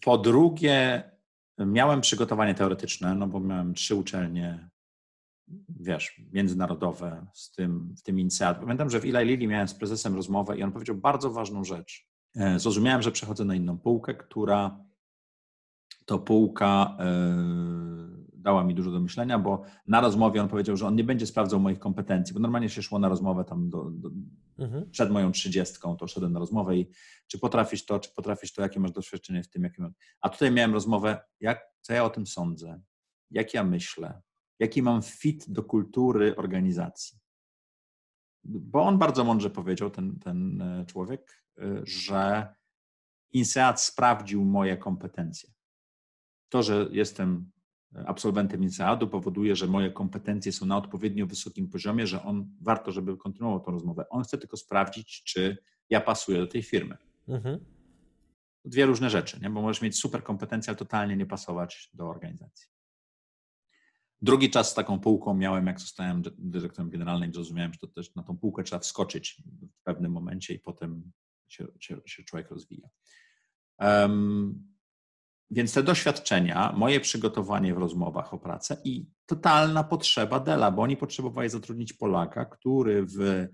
po drugie, miałem przygotowanie teoretyczne, no bo miałem trzy uczelnie, wiesz, międzynarodowe z tym, w tym INSEAD. Pamiętam, że w Eli Lilly miałem z prezesem rozmowę i on powiedział bardzo ważną rzecz. E, Zrozumiałem, że przechodzę na inną półkę, która to półka e, dała mi dużo do myślenia, bo na rozmowie on powiedział, że on nie będzie sprawdzał moich kompetencji, bo normalnie się szło na rozmowę tam do, do, Mhm. przed moją trzydziestką, to szedłem na rozmowę i czy potrafisz to, czy potrafisz to, jakie masz doświadczenie w tym, jakie mam. A tutaj miałem rozmowę, jak, co ja o tym sądzę, jak ja myślę, jaki mam fit do kultury organizacji. Bo on bardzo mądrze powiedział, ten, ten e, człowiek, e, że INSEAD sprawdził moje kompetencje. To, że jestem absolwentem INSEAD-u powoduje, że moje kompetencje są na odpowiednio wysokim poziomie, że on warto, żeby kontynuował tę rozmowę. On chce tylko sprawdzić, czy ja pasuję do tej firmy. Mhm. Dwie różne rzeczy, nie? bo możesz mieć super kompetencje, ale totalnie nie pasować do organizacji. Drugi czas z taką półką miałem, jak zostałem dy- dyrektorem generalnym, zrozumiałem, że to też na tą półkę trzeba wskoczyć w pewnym momencie i potem się, się, się człowiek rozwija. Więc te doświadczenia, moje przygotowanie w rozmowach o pracę i totalna potrzeba Dela, bo oni potrzebowali zatrudnić Polaka, który w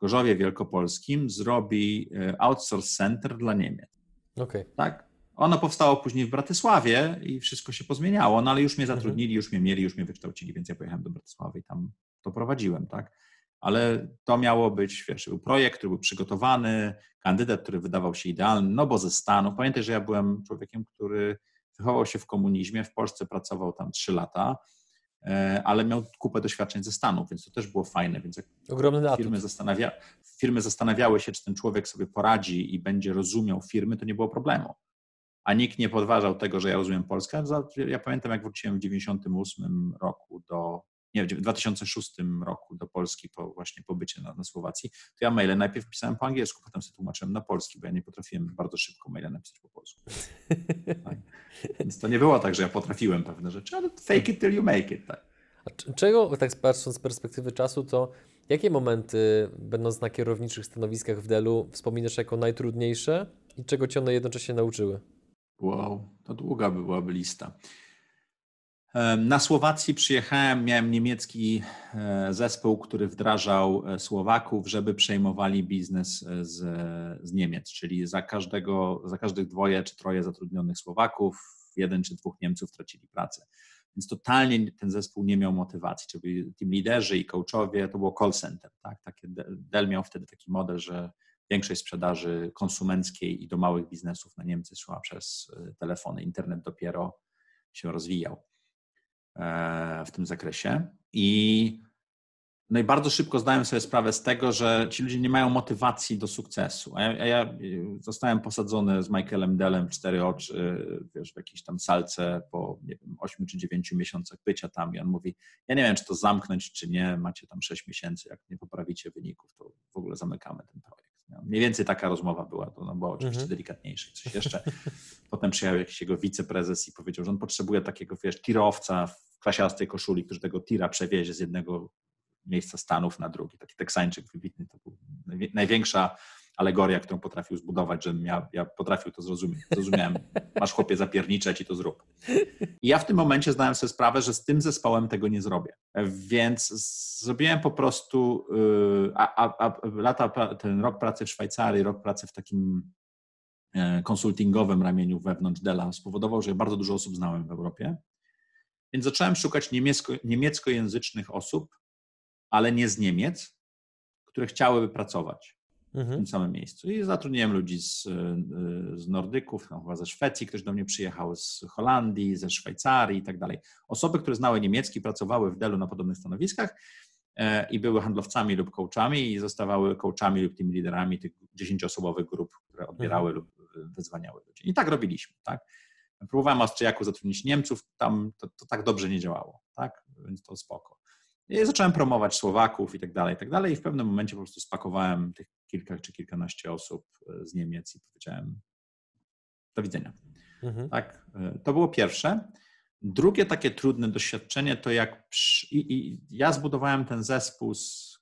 Gorzowie Wielkopolskim zrobi e, outsource center dla Niemiec. Okej. Tak? Ono powstało później w Bratysławie i wszystko się pozmieniało, no ale już mnie zatrudnili, już mnie mieli, już mnie wykształcili, więc ja pojechałem do Bratysławy i tam to prowadziłem, tak? Ale to miało być, wiesz, był projekt, który był przygotowany, kandydat, który wydawał się idealny, no bo ze Stanów. Pamiętaj, że ja byłem człowiekiem, który wychował się w komunizmie, w Polsce pracował tam trzy lata, e, ale miał kupę doświadczeń ze Stanów, więc to też było fajne, więc Ogromny firmy, zastanawia, firmy zastanawiały się, czy ten człowiek sobie poradzi i będzie rozumiał firmy, to nie było problemu. A nikt nie podważał tego, że ja rozumiem Polskę. Ja pamiętam, jak wróciłem w 98 roku do, nie, w 2006 roku do Polski po właśnie pobycie na, na Słowacji, to ja maile najpierw pisałem po angielsku, potem sobie tłumaczyłem na polski, bo ja nie potrafiłem bardzo szybko maile napisać po polsku. Tak. Więc to nie było tak, że ja potrafiłem pewne rzeczy, ale fake it till you make it. Tak. A czego, tak patrząc z perspektywy czasu, to jakie momenty, będąc na kierowniczych stanowiskach w Delu, wspominasz jako najtrudniejsze i czego cię one jednocześnie nauczyły? Wow, to długa byłaby lista. Na Słowacji przyjechałem, miałem niemiecki e, zespół, który wdrażał e, Słowaków, żeby przejmowali biznes e, z, z Niemiec, czyli za, każdego, za każdych dwoje czy troje zatrudnionych Słowaków, jeden czy dwóch Niemców tracili pracę. Więc totalnie ten zespół nie miał motywacji, czyli team liderzy i coachowie, to było call center. Tak? Takie Dell- miał wtedy taki model, że większość sprzedaży konsumenckiej i do małych biznesów na Niemcy szła przez telefony. Internet dopiero się rozwijał w tym zakresie. I no i bardzo szybko zdałem sobie sprawę z tego, że ci ludzie nie mają motywacji do sukcesu. A ja, a ja zostałem posadzony z Michaelem Dellem w cztery oczy, wiesz, w jakiejś tam salce po nie wiem, 8 czy 9 miesiącach bycia tam i on mówi, ja nie wiem, czy to zamknąć, czy nie, macie tam 6 miesięcy, jak nie poprawicie wyników, to w ogóle zamykamy ten projekt. Mniej więcej taka rozmowa była, to no, była oczywiście mhm. delikatniejsza. Coś jeszcze. Potem przyjechał jakiś jego wiceprezes i powiedział, że on potrzebuje takiego, wiesz, tirowca w klasiastej koszuli, który tego tira przewiezie z jednego miejsca Stanów na drugi. Taki Teksańczyk wybitny, to był największa alegoria, którą potrafił zbudować, że ja, ja potrafił to zrozumieć. Zrozumiałem, masz chłopie zapierniczeć i to zrób. I ja w tym momencie zdałem sobie sprawę, że z tym zespołem tego nie zrobię. Więc zrobiłem po prostu, y, a, a, a lata, ten rok pracy w Szwajcarii, rok pracy w takim e, konsultingowym ramieniu wewnątrz Dela spowodował, że bardzo dużo osób znałem w Europie. Więc zacząłem szukać niemiecko, niemieckojęzycznych osób, ale nie z Niemiec, które chciałyby pracować mhm. w tym samym miejscu. I zatrudniłem ludzi z, z Nordyków, no, chyba ze Szwecji, ktoś do mnie przyjechał z Holandii, ze Szwajcarii i tak dalej. Osoby, które znały niemiecki, pracowały w Delu na podobnych stanowiskach e, i były handlowcami lub coachami i zostawały coachami lub tymi liderami tych dziesięcioosobowych grup, które odbierały mhm. lub wyzwaniały ludzi. I tak robiliśmy, tak? Próbowałem Austriaków zatrudnić Niemców, tam to, to tak dobrze nie działało, tak? Więc to spoko. I zacząłem promować Słowaków i tak dalej, i tak dalej. I w pewnym momencie po prostu spakowałem tych kilka czy kilkanaście osób e, z Niemiec i powiedziałem do widzenia. Mhm. Tak, e, to było pierwsze. Drugie takie trudne doświadczenie to jak przy, i, i ja zbudowałem ten zespół z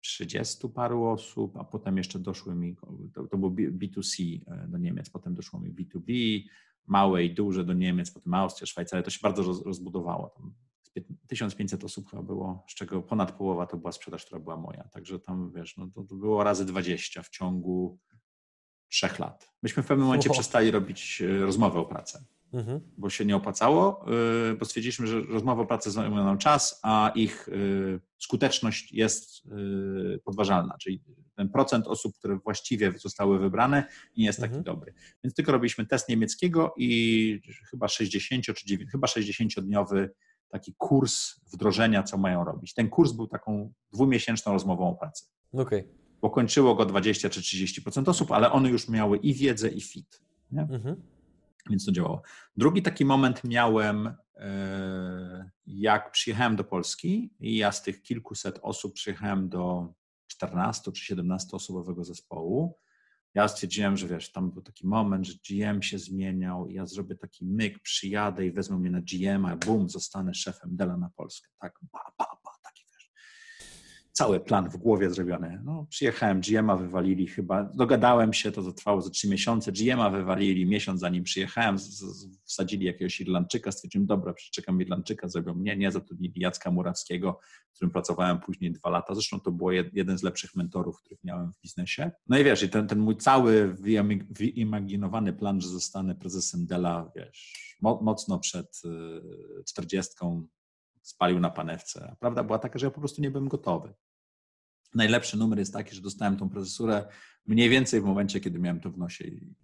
30 paru osób, a potem jeszcze doszły mi, to, to było B2C e, do Niemiec, potem doszło mi B2B, małe i duże do Niemiec, potem Austria, Szwajcaria, to się bardzo rozbudowało. Tam 1500 osób chyba było, z czego ponad połowa to była sprzedaż, która była moja. Także tam, wiesz, no to, to było razy 20 w ciągu trzech lat. Myśmy w pewnym momencie przestali robić e, rozmowę o pracę, mhm. bo się nie opłacało, e, bo stwierdziliśmy, że rozmowy o pracę zajmują nam czas, a ich e, skuteczność jest podważalna, czyli ten procent osób, które właściwie zostały wybrane, nie jest taki mhm. dobry. Więc tylko robiliśmy test niemieckiego i chyba 60 czy 9, chyba 60-dniowy taki kurs wdrożenia, co mają robić. Ten kurs był taką dwumiesięczną rozmową o pracy. Okay. Bo kończyło go 20 czy 30% osób, ale one już miały i wiedzę, i fit. Mhm. Więc to działało. Drugi taki moment miałem, e, jak przyjechałem do Polski i ja z tych kilkuset osób przyjechałem do 14 czy 17 osobowego zespołu ja stwierdziłem, że wiesz, tam był taki moment, że GM się zmieniał ja zrobię taki myk, przyjadę i wezmę mnie na GM, a bum, zostanę szefem Dela na Polskę. Tak, ba, ba, cały plan w głowie zrobiony. No, przyjechałem, GM-a wywalili chyba, dogadałem się, to trwało za trzy miesiące, GM-a wywalili miesiąc zanim przyjechałem, z, z, wsadzili jakiegoś Irlandczyka, stwierdziłem, dobra, przeczekam Irlandczyka, zrobią mnie, nie, zatrudnili Jacka Murawskiego, z którym pracowałem później dwa lata, zresztą to był jeden z lepszych mentorów, których miałem w biznesie. No i wiesz, i ten, ten mój cały wyimaginowany plan, że zostanę prezesem Dela, wiesz, mocno przed y, czterdziestką spalił na panewce. A prawda była taka, że ja po prostu nie byłem gotowy. Najlepszy numer jest taki, że dostałem tą prezesurę mniej więcej w momencie, kiedy miałem to w nosie i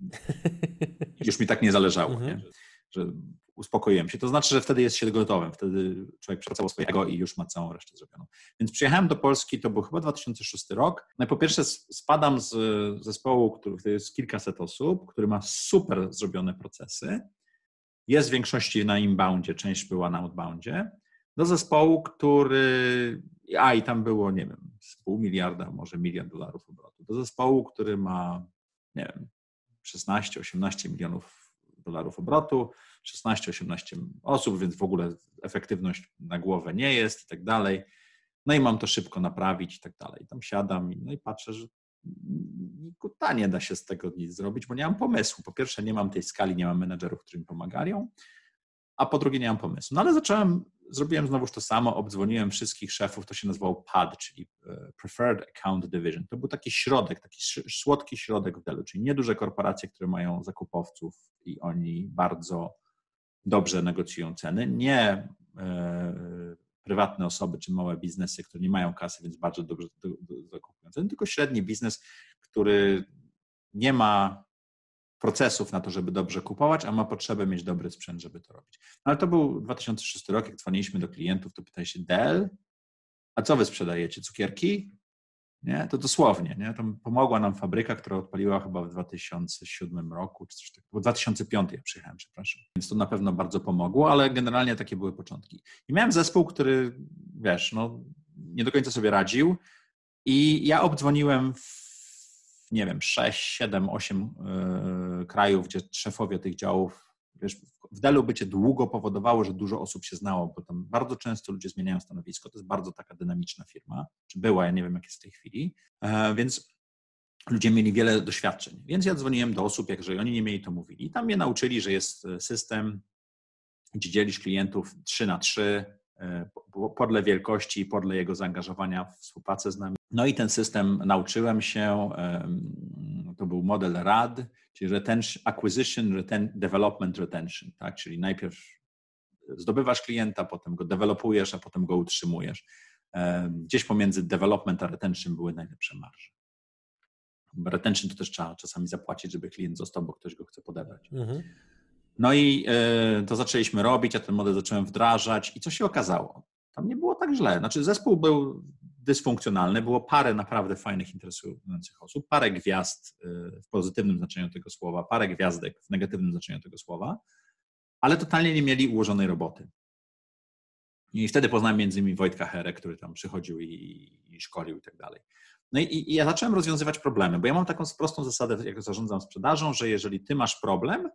już mi tak nie zależało, mhm. nie? Że, uspokoiłem się. To znaczy, że wtedy jest się gotowym, wtedy człowiek przepracował swojego i już ma całą resztę zrobioną. Więc przyjechałem do Polski, to był chyba 2006 rok. No i po pierwsze spadam z zespołu, który jest kilkaset osób, który ma super zrobione procesy. Jest w większości na inboundzie, część była na outboundzie, do zespołu, który a i tam było, nie wiem, z pół miliarda, może milion dolarów obrotu. Do zespołu, który ma, nie wiem, 16-18 milionów dolarów obrotu, 16-18 osób, więc w ogóle efektywność na głowę nie jest i tak dalej. No i mam to szybko naprawić i tak dalej. Tam siadam i, no i patrzę, że nikuta nie da się z tego nic zrobić, bo nie mam pomysłu. Po pierwsze, nie mam tej skali, nie mam menedżerów, którzy mi pomagają, a po drugie, nie mam pomysłu. No ale zacząłem zrobiłem znowuż to samo, obdzwoniłem wszystkich szefów, to się nazywało PAD, czyli e, Preferred Account Division. To był taki środek, taki słodki środek w Delu, czyli nieduże korporacje, które mają zakupowców i oni bardzo dobrze negocjują ceny, nie e, prywatne osoby czy małe biznesy, które nie mają kasy, więc bardzo dobrze zakupują ceny, tylko średni biznes, który nie ma procesów na to, żeby dobrze kupować, a ma potrzebę mieć dobry sprzęt, żeby to robić. No ale to był 2006 rok, jak dzwoniliśmy do klientów, to pytali się Dell, a co wy sprzedajecie? Cukierki? Nie? To dosłownie. Nie? To pomogła nam fabryka, która odpaliła chyba w 2007 roku, czy coś takiego. W 2005 ja przyjechałem, przepraszam. Więc to na pewno bardzo pomogło, ale generalnie takie były początki. I miałem zespół, który, wiesz, no, nie do końca sobie radził i ja obdzwoniłem nie wiem, 6, 7, 8 yy, krajów, gdzie szefowie tych działów wiesz, w Delu bycie długo powodowało, że dużo osób się znało, bo tam bardzo często ludzie zmieniają stanowisko. To jest bardzo taka dynamiczna firma, czy była, ja nie wiem, jak jest w tej chwili. E, więc ludzie mieli wiele doświadczeń. Więc ja dzwoniłem do osób, jak jeżeli oni nie mieli, to mówili. I tam mnie nauczyli, że jest e, system, gdzie dzielisz klientów 3 na 3, e, podle wielkości podle jego zaangażowania w współpracę z nami. No i ten system nauczyłem się, to był model RAD, czyli retention, acquisition, reten, development, retention, tak? czyli najpierw zdobywasz klienta, potem go dewelopujesz, a potem go utrzymujesz. Gdzieś pomiędzy development a retention były najlepsze marże. Retention to też trzeba czasami zapłacić, żeby klient został, bo ktoś go chce podebrać. Mhm. No i e, to zaczęliśmy robić, ja ten model zacząłem wdrażać i co się okazało? Tam nie było tak źle. Znaczy zespół był dysfunkcjonalny. Było parę naprawdę fajnych, interesujących osób, parę gwiazd y, w pozytywnym znaczeniu tego słowa, parę gwiazdek w negatywnym znaczeniu tego słowa, ale totalnie nie mieli ułożonej roboty. I wtedy poznałem między innymi Wojtka Herę, który tam przychodził i, i szkolił i tak dalej. No i, i, ja zacząłem rozwiązywać problemy, bo ja mam taką prostą zasadę, jak zarządzam sprzedażą, że jeżeli ty masz problem,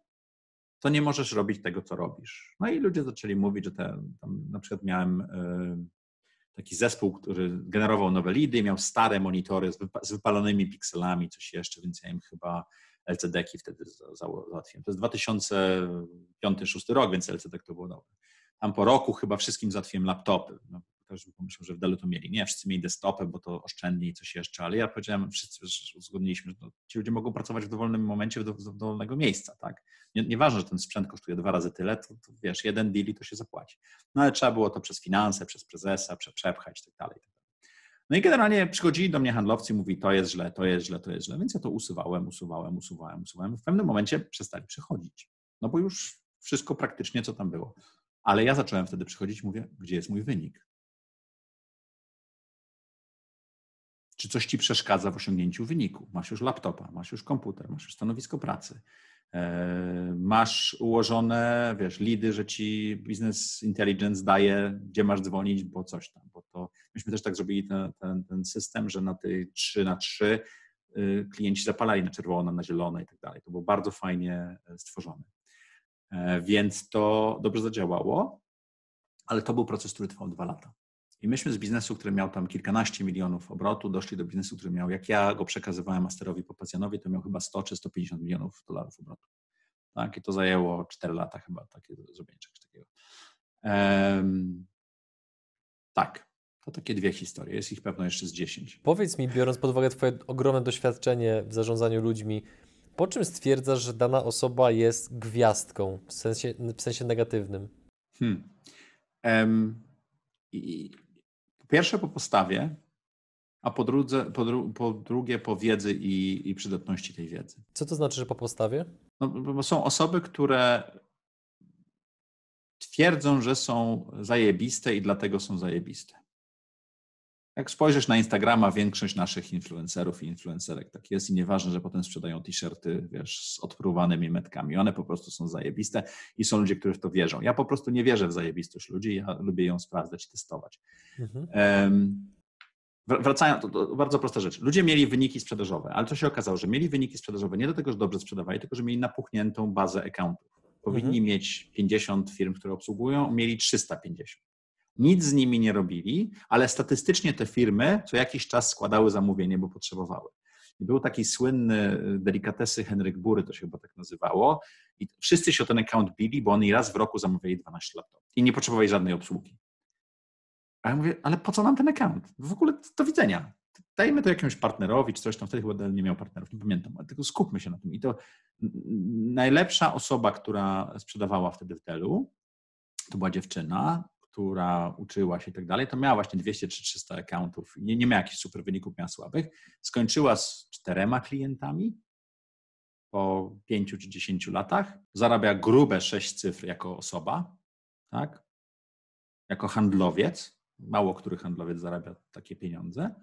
to nie możesz robić tego, co robisz. No i ludzie zaczęli mówić, że te, tam na przykład miałem y, taki zespół, który generował nowe lidy, miał stare monitory z, z wypalonymi pikselami, coś jeszcze, więc ja im chyba LCD-ki wtedy załatwiłem. To jest 2005-2006 rok, więc LCD to było dobre. Tam po roku chyba wszystkim załatwiłem laptopy. No, każdy pomyślał, że w Delu to mieli. Nie, wszyscy mieli desktopy, bo to oszczędniej coś jeszcze, ale ja powiedziałem, wszyscy uzgodniliśmy, że ci ludzie mogą pracować w dowolnym momencie, w, dowolnego miejsca, tak? Nie, nieważne, że ten sprzęt kosztuje dwa razy tyle, to, to wiesz, jeden deal i to się zapłaci. No ale trzeba było to przez finanse, przez prezesa, prze, przepchać i tak dalej. No i generalnie przychodzili do mnie handlowcy i mówi, to jest źle, to jest źle, to jest źle, więc ja to usuwałem, usuwałem, usuwałem, usuwałem. W pewnym momencie przestali przychodzić, no bo już wszystko praktycznie, co tam było. Ale ja zacząłem wtedy przychodzić, mówię, gdzie jest mój wynik? Czy coś ci przeszkadza w osiągnięciu wyniku? Masz już laptopa, masz już komputer, masz już stanowisko pracy, e, masz ułożone, wiesz, lidy, że ci business intelligence daje, gdzie masz dzwonić, bo coś tam, bo to myśmy też tak zrobili ten, ten, ten system, że na tej 3 na 3 y, klienci zapalali na czerwono, na zielono i tak dalej. To było bardzo fajnie e, stworzone. E, więc to dobrze zadziałało, ale to był proces, który trwał dwa lata. I myśmy z biznesu, który miał tam kilkanaście milionów obrotu, doszli do biznesu, który miał, jak ja go przekazywałem masterowi Popacjanowi, to miał chyba 100 czy 150 milionów dolarów obrotu. Tak? I to zajęło 4 lata chyba takie zrobienie czegoś takiego. Um, tak, to takie dwie historie. Jest ich pewno jeszcze z 10. Powiedz mi, biorąc pod uwagę Twoje ogromne doświadczenie w zarządzaniu ludźmi, po czym stwierdzasz, że dana osoba jest gwiazdką w sensie, w sensie negatywnym? Hmm. Um, i pierwsze po postawie, a po, drudze, po, dru, po drugie po wiedzy i, i przydatności tej wiedzy. Co to znaczy, że po postawie? No, bo są osoby, które twierdzą, że są zajebiste i dlatego są zajebiste. Jak spojrzysz na Instagrama, większość naszych influencerów i influencerek tak jest i nieważne, że potem sprzedają t-shirty, wiesz, z odpruwanymi metkami. One po prostu są zajebiste i są ludzie, którzy w to wierzą. Ja po prostu nie wierzę w zajebistość ludzi, ja lubię ją sprawdzać, testować. Mhm. Um, wracając, to, to, bardzo prosta rzecz. Ludzie mieli wyniki sprzedażowe, ale to się okazało, że mieli wyniki sprzedażowe nie do tego, że dobrze sprzedawali, tylko że mieli napuchniętą bazę accountów. Powinni mhm. mieć 50 firm, które obsługują, mieli 350 nic z nimi nie robili, ale statystycznie te firmy co jakiś czas składały zamówienie, bo potrzebowały. Był taki słynny y, delikatesy Henryk Bury, to się chyba tak nazywało, i wszyscy się o ten account bili, bo oni raz w roku zamawiali 12 lat i nie potrzebowali żadnej obsługi. A ja mówię, ale po co nam ten account? W ogóle do widzenia. Dajmy to jakiemuś partnerowi, czy coś tam, wtedy chyba nie miał partnerów, nie pamiętam, ale tylko skupmy się na tym. I to najlepsza osoba, która sprzedawała wtedy w Delu, to była dziewczyna, która uczyła się i tak dalej, to miała właśnie 200 czy 300 accountów. Nie, nie miała jakichś super wyników, miała słabych. Skończyła z czterema klientami po pięciu czy dziesięciu latach. Zarabia grube sześć cyfr jako osoba, tak? Jako handlowiec. Mało który handlowiec zarabia takie pieniądze.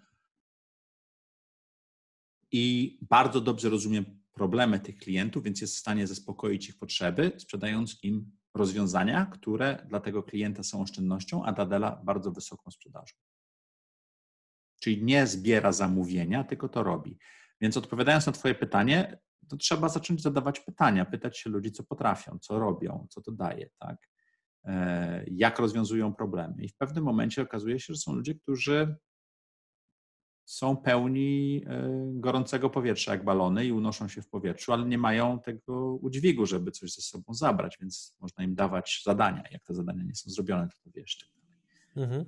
I bardzo dobrze rozumie problemy tych klientów, więc jest w stanie zaspokoić ich potrzeby, sprzedając im rozwiązania, które dla tego klienta są oszczędnością, a dla Dela bardzo wysoką sprzedażą. Czyli nie zbiera zamówienia, tylko to robi. Więc odpowiadając na Twoje pytanie, to trzeba zacząć zadawać pytania, pytać się ludzi, co potrafią, co robią, co to daje, tak? E, jak rozwiązują problemy. I w pewnym momencie okazuje się, że są ludzie, którzy są pełni e, gorącego powietrza jak balony i unoszą się w powietrzu, ale nie mają tego udźwigu, żeby coś ze sobą zabrać, więc można im dawać zadania. Jak te zadania nie są zrobione, to, to wiesz. Mhm.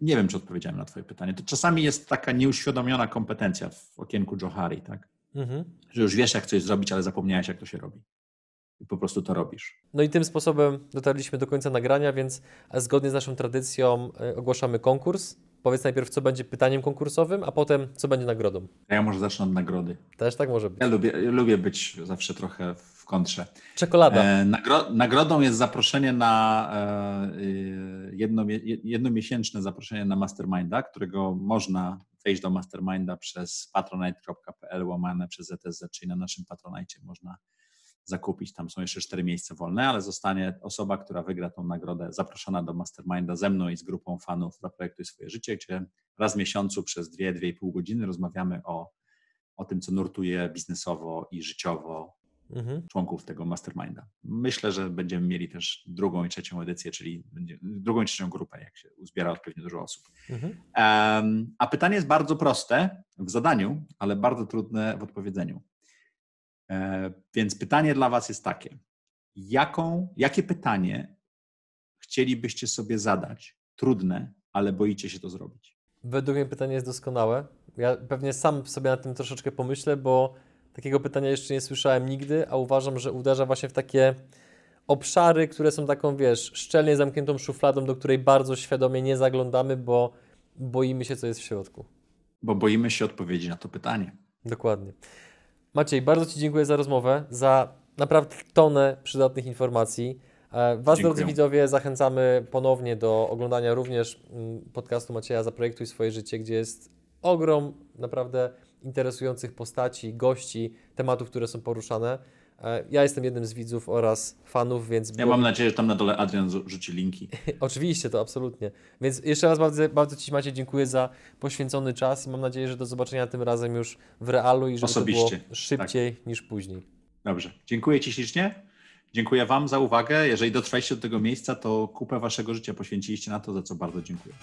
Nie wiem, czy odpowiedziałem na Twoje pytanie. To czasami jest taka nieuświadomiona kompetencja w okienku Johari, tak? Mhm. Że już wiesz, jak coś zrobić, ale zapomniałeś, jak to się robi. I po prostu to robisz. No i tym sposobem dotarliśmy do końca nagrania, więc zgodnie z naszą tradycją e, ogłaszamy konkurs. Powiedz najpierw, co będzie pytaniem konkursowym, a potem, co będzie nagrodą. Ja może zacznę od nagrody. Też tak może być. Ja lubię, lubię być zawsze trochę w kontrze. Czekolada. E, nagro, nagrodą jest zaproszenie na e, jedno, jednomiesięczne zaproszenie na Masterminda, którego można wejść do Masterminda przez patronite.pl łamane przez ZSZ, czyli na naszym patronajcie można zakupić. Tam są jeszcze cztery miejsca wolne, ale zostanie osoba, która wygra tą nagrodę, zaproszona do Masterminda ze mną i z grupą fanów Zaprojektuj swoje życie, gdzie raz w miesiącu przez dwie, dwie i pół godziny rozmawiamy o, o tym, co nurtuje biznesowo i życiowo mhm. członków tego masterminda. Myślę, że będziemy mieli też drugą i trzecią edycję, czyli drugą i trzecią grupę, jak się uzbiera pewnie dużo osób. Mhm. Um, a pytanie jest bardzo proste w zadaniu, ale bardzo trudne w odpowiedzeniu. E, więc pytanie dla Was jest takie: jaką, jakie pytanie chcielibyście sobie zadać? Trudne, ale boicie się to zrobić. Według mnie pytanie jest doskonałe. Ja pewnie sam sobie na tym troszeczkę pomyślę, bo Takiego pytania jeszcze nie słyszałem nigdy, a uważam, że uderza właśnie w takie obszary, które są taką, wiesz, szczelnie zamkniętą szufladą, do której bardzo świadomie nie zaglądamy, bo boimy się, co jest w środku. Bo boimy się odpowiedzi na to pytanie. Dokładnie. Maciej, bardzo Ci dziękuję za rozmowę, za naprawdę tonę przydatnych informacji. E, was, Dziękuję. drodzy widzowie, zachęcamy ponownie do oglądania również mm, podcastu Macieja Zaprojektuj swoje życie, gdzie jest ogrom naprawdę interesujących postaci, gości, tematów, które są poruszane. E, ja jestem jednym z widzów oraz fanów, więc. Ja mam nadzieję, że tam na dole Adrian rzuci linki. Oczywiście, to absolutnie. Więc jeszcze raz bardzo, bardzo Ci Macie dziękuję za poświęcony czas i mam nadzieję, że do zobaczenia tym razem już w realu i żeby Osobiście. to było szybciej tak. niż później. Dobrze. Dziękuję Ci ślicznie. Dziękuję Wam za uwagę. Jeżeli dotrwaliście do tego miejsca, to kupę Waszego życia poświęciliście na to, za co bardzo dziękuję.